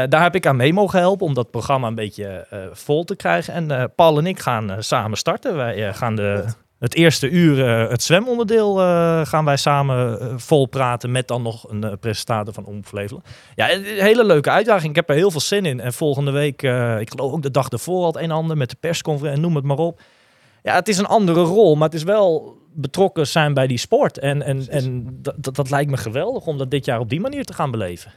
daar heb ik aan mee mogen helpen om dat programma een beetje vol te krijgen. En Paul en ik gaan samen starten. Wij gaan de, het eerste uur, eh, het zwemonderdeel, eh, gaan wij samen eh, vol praten met dan nog een presentator van Omroep Flevoland. Ja, een hele leuke uitdaging. Ik heb er heel veel zin in. En volgende week, ik geloof ook de dag ervoor al het een en ander met de persconferentie, noem het maar op. Ja, het is een andere rol, maar het is wel betrokken zijn bij die sport. En, en, en dat, dat, dat lijkt me geweldig om dat dit jaar op die manier te gaan beleven.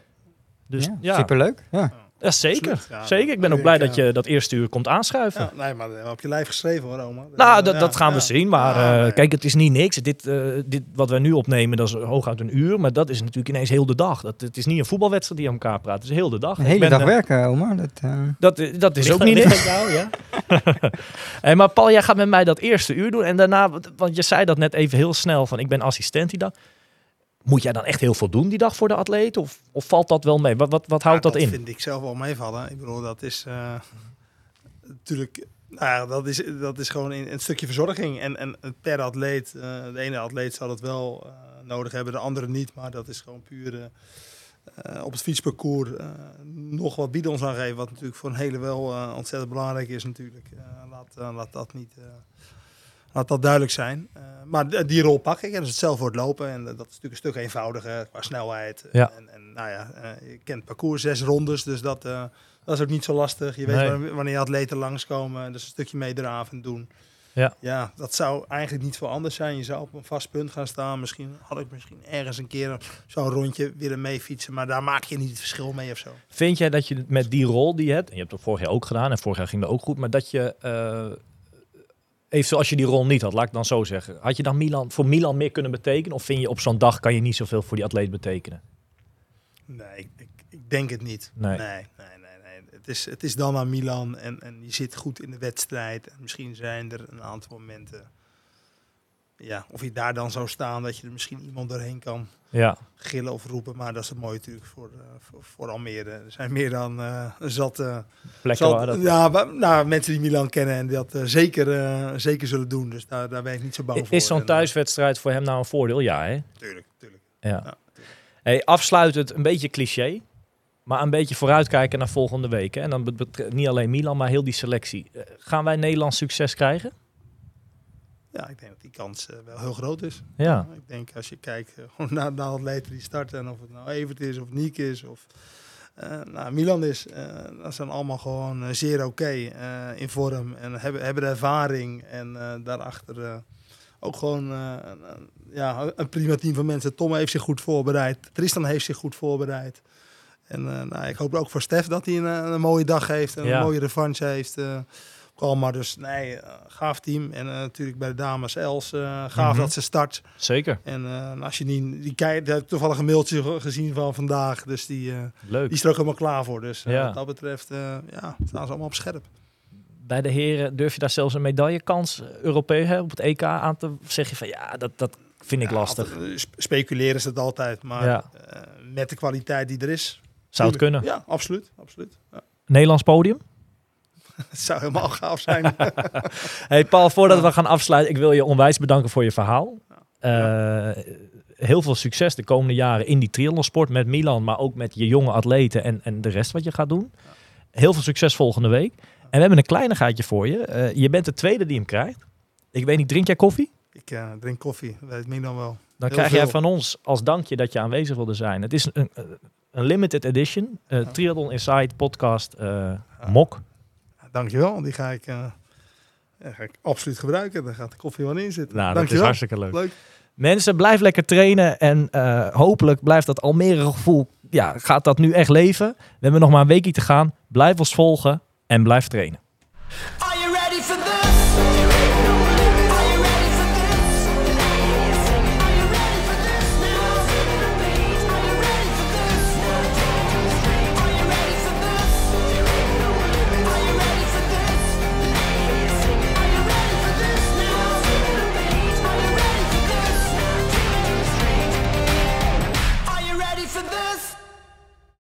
Dus ja, ja, superleuk. Ja. Ja zeker. Absoluut, ja. zeker. Ik ben ook blij dat je dat eerste uur komt aanschuiven. Ja, nee, maar we op je lijf geschreven hoor, Oma. Nou, dat, dat gaan we ja. zien. Maar Ja, eh, nee. kijk, het is niet niks. Dit, eh, dit, wat wij nu opnemen, dat is hooguit een uur. Maar dat is natuurlijk ineens heel de dag. Dat, het is niet een voetbalwedstrijd die aan elkaar praat. Het is heel de dag. Een hele ben, dag eh, werken, Omar. Dat, eh, Dat, eh, dat is Ligt ook niet niks. jou, ja? Hey, maar Paul, jij gaat met mij dat eerste uur doen. En daarna, want je zei dat net even heel snel van ik ben assistent die dag. Moet jij dan echt heel veel doen die dag voor de atleet? Of, of valt dat wel mee? Wat, wat, wat houdt Ja, dat, in? vind ik zelf wel meevallen. Ik bedoel, dat is eh, natuurlijk... Nou dat is, dat is gewoon een, een stukje verzorging. En, en per atleet, eh, de ene atleet zal het wel eh, nodig hebben, de andere niet. Maar dat is gewoon puur op het fietsparcours nog wat bidons aangeven. Wat natuurlijk voor een hele wel ontzettend belangrijk is natuurlijk. Laat, laat dat niet... Laat dat duidelijk zijn. Eh, maar die rol pak ik. En dus het zelf wordt lopen. En dat is natuurlijk een stuk eenvoudiger qua snelheid. Ja. En, en nou ja, eh, je kent het parcours, zes rondes. Dus dat, eh, dat is ook niet zo lastig. Je weet Nee. wanneer, atleten langskomen. Dus een stukje meedraven en doen. Ja. ja, dat zou eigenlijk niet veel anders zijn. Je zou op een vast punt gaan staan. Misschien had ik misschien ergens een keer zo'n rondje willen meefietsen. Maar daar maak je niet het verschil mee of zo. Vind jij dat je met die rol die je hebt, en je hebt het vorig jaar ook gedaan en vorig jaar ging dat ook goed, maar dat je, eh even zoals je die rol niet had, laat ik dan zo zeggen, had je dan Milan, voor Milan meer kunnen betekenen? Of vind je op zo'n dag kan je niet zoveel voor die atleet betekenen? Nee, ik, ik, ik denk het niet. Nee. Nee, nee, nee. nee. Het, is, het is dan aan Milan en, en je zit goed in de wedstrijd. En misschien zijn er een aantal momenten. Ja, of je daar dan zou staan dat je er misschien iemand doorheen kan Ja, gillen of roepen. Maar dat is het mooie natuurlijk voor, eh, voor, voor Almere. Er zijn meer dan een zat. eh, plekken zat- waar dat... ja, nou, mensen die Milan kennen en dat zeker, zeker zullen doen. Dus daar, daar ben ik niet zo bang voor. Is zo'n thuiswedstrijd voor hem nou een voordeel? Ja, hè? Tuurlijk, tuurlijk. Ja. Ja. Hey, afsluitend, een beetje cliché, maar een beetje vooruitkijken naar volgende week. Hè? En dan niet alleen Milan, maar heel die selectie. Gaan wij Nederlands succes krijgen? Ja, ik denk dat die kans eh, wel heel groot is. Ja. Ik denk als je kijkt eh, gewoon naar de atleten die starten, en of het nou Evert is of Niek is of eh, nou, Milan is, eh, dat zijn allemaal gewoon zeer oké in vorm en hebben, hebben de ervaring en daarachter ook gewoon ja, een prima team van mensen. Tom heeft zich goed voorbereid, Tristan heeft zich goed voorbereid. En nou, ik hoop ook voor Stef dat hij een, een mooie dag heeft en Ja. een mooie revanche heeft. Maar dus nee, eh, gaaf team. En eh, natuurlijk bij de dames Els, eh, gaaf Mhm. dat ze start. Zeker. En eh, als je die, die kijkt, daar heb ik toevallig een mailtje ge- gezien van vandaag. Dus die, eh, Leuk. die is er ook helemaal klaar voor. Dus Ja. wat dat betreft, eh, ja, staan ze allemaal op scherp. Bij de heren durf je daar zelfs een medaillekans Europees hè, op het EK aan te zeg je van ja, dat, dat vind ik Ja, lastig. altijd, speculeren is het altijd, maar Ja. eh, met de kwaliteit die er is. Zou het kunnen? Ja, absoluut. absoluut. Ja. Nederlands podium? Het zou helemaal gaaf zijn. Hey Paul, voordat we gaan afsluiten, ik wil je onwijs bedanken voor je verhaal. Eh, heel veel succes de komende jaren in die triathlonsport met Milan, maar ook met je jonge atleten en, en de rest wat je gaat doen. Heel veel succes volgende week. En we hebben een kleinigheidje voor je. Eh, je bent de tweede die hem krijgt. Ik weet niet, drink jij koffie? ik eh, drink koffie, weet Milan wel. Dan Heel krijg jij van ons als dankje dat je aanwezig wilde zijn. Het is een, een limited edition. Ja. Triathlon Inside podcast mok. Dankjewel, die ga ik, ja, ga ik absoluut gebruiken. Daar gaat de koffie wel in zitten. Nou, dat is hartstikke leuk. Leuk. Mensen, blijf lekker trainen. En eh, hopelijk blijft dat Almere gevoel, ja, gaat dat nu echt leven. We hebben nog maar een weekje te gaan. Blijf ons volgen en blijf trainen.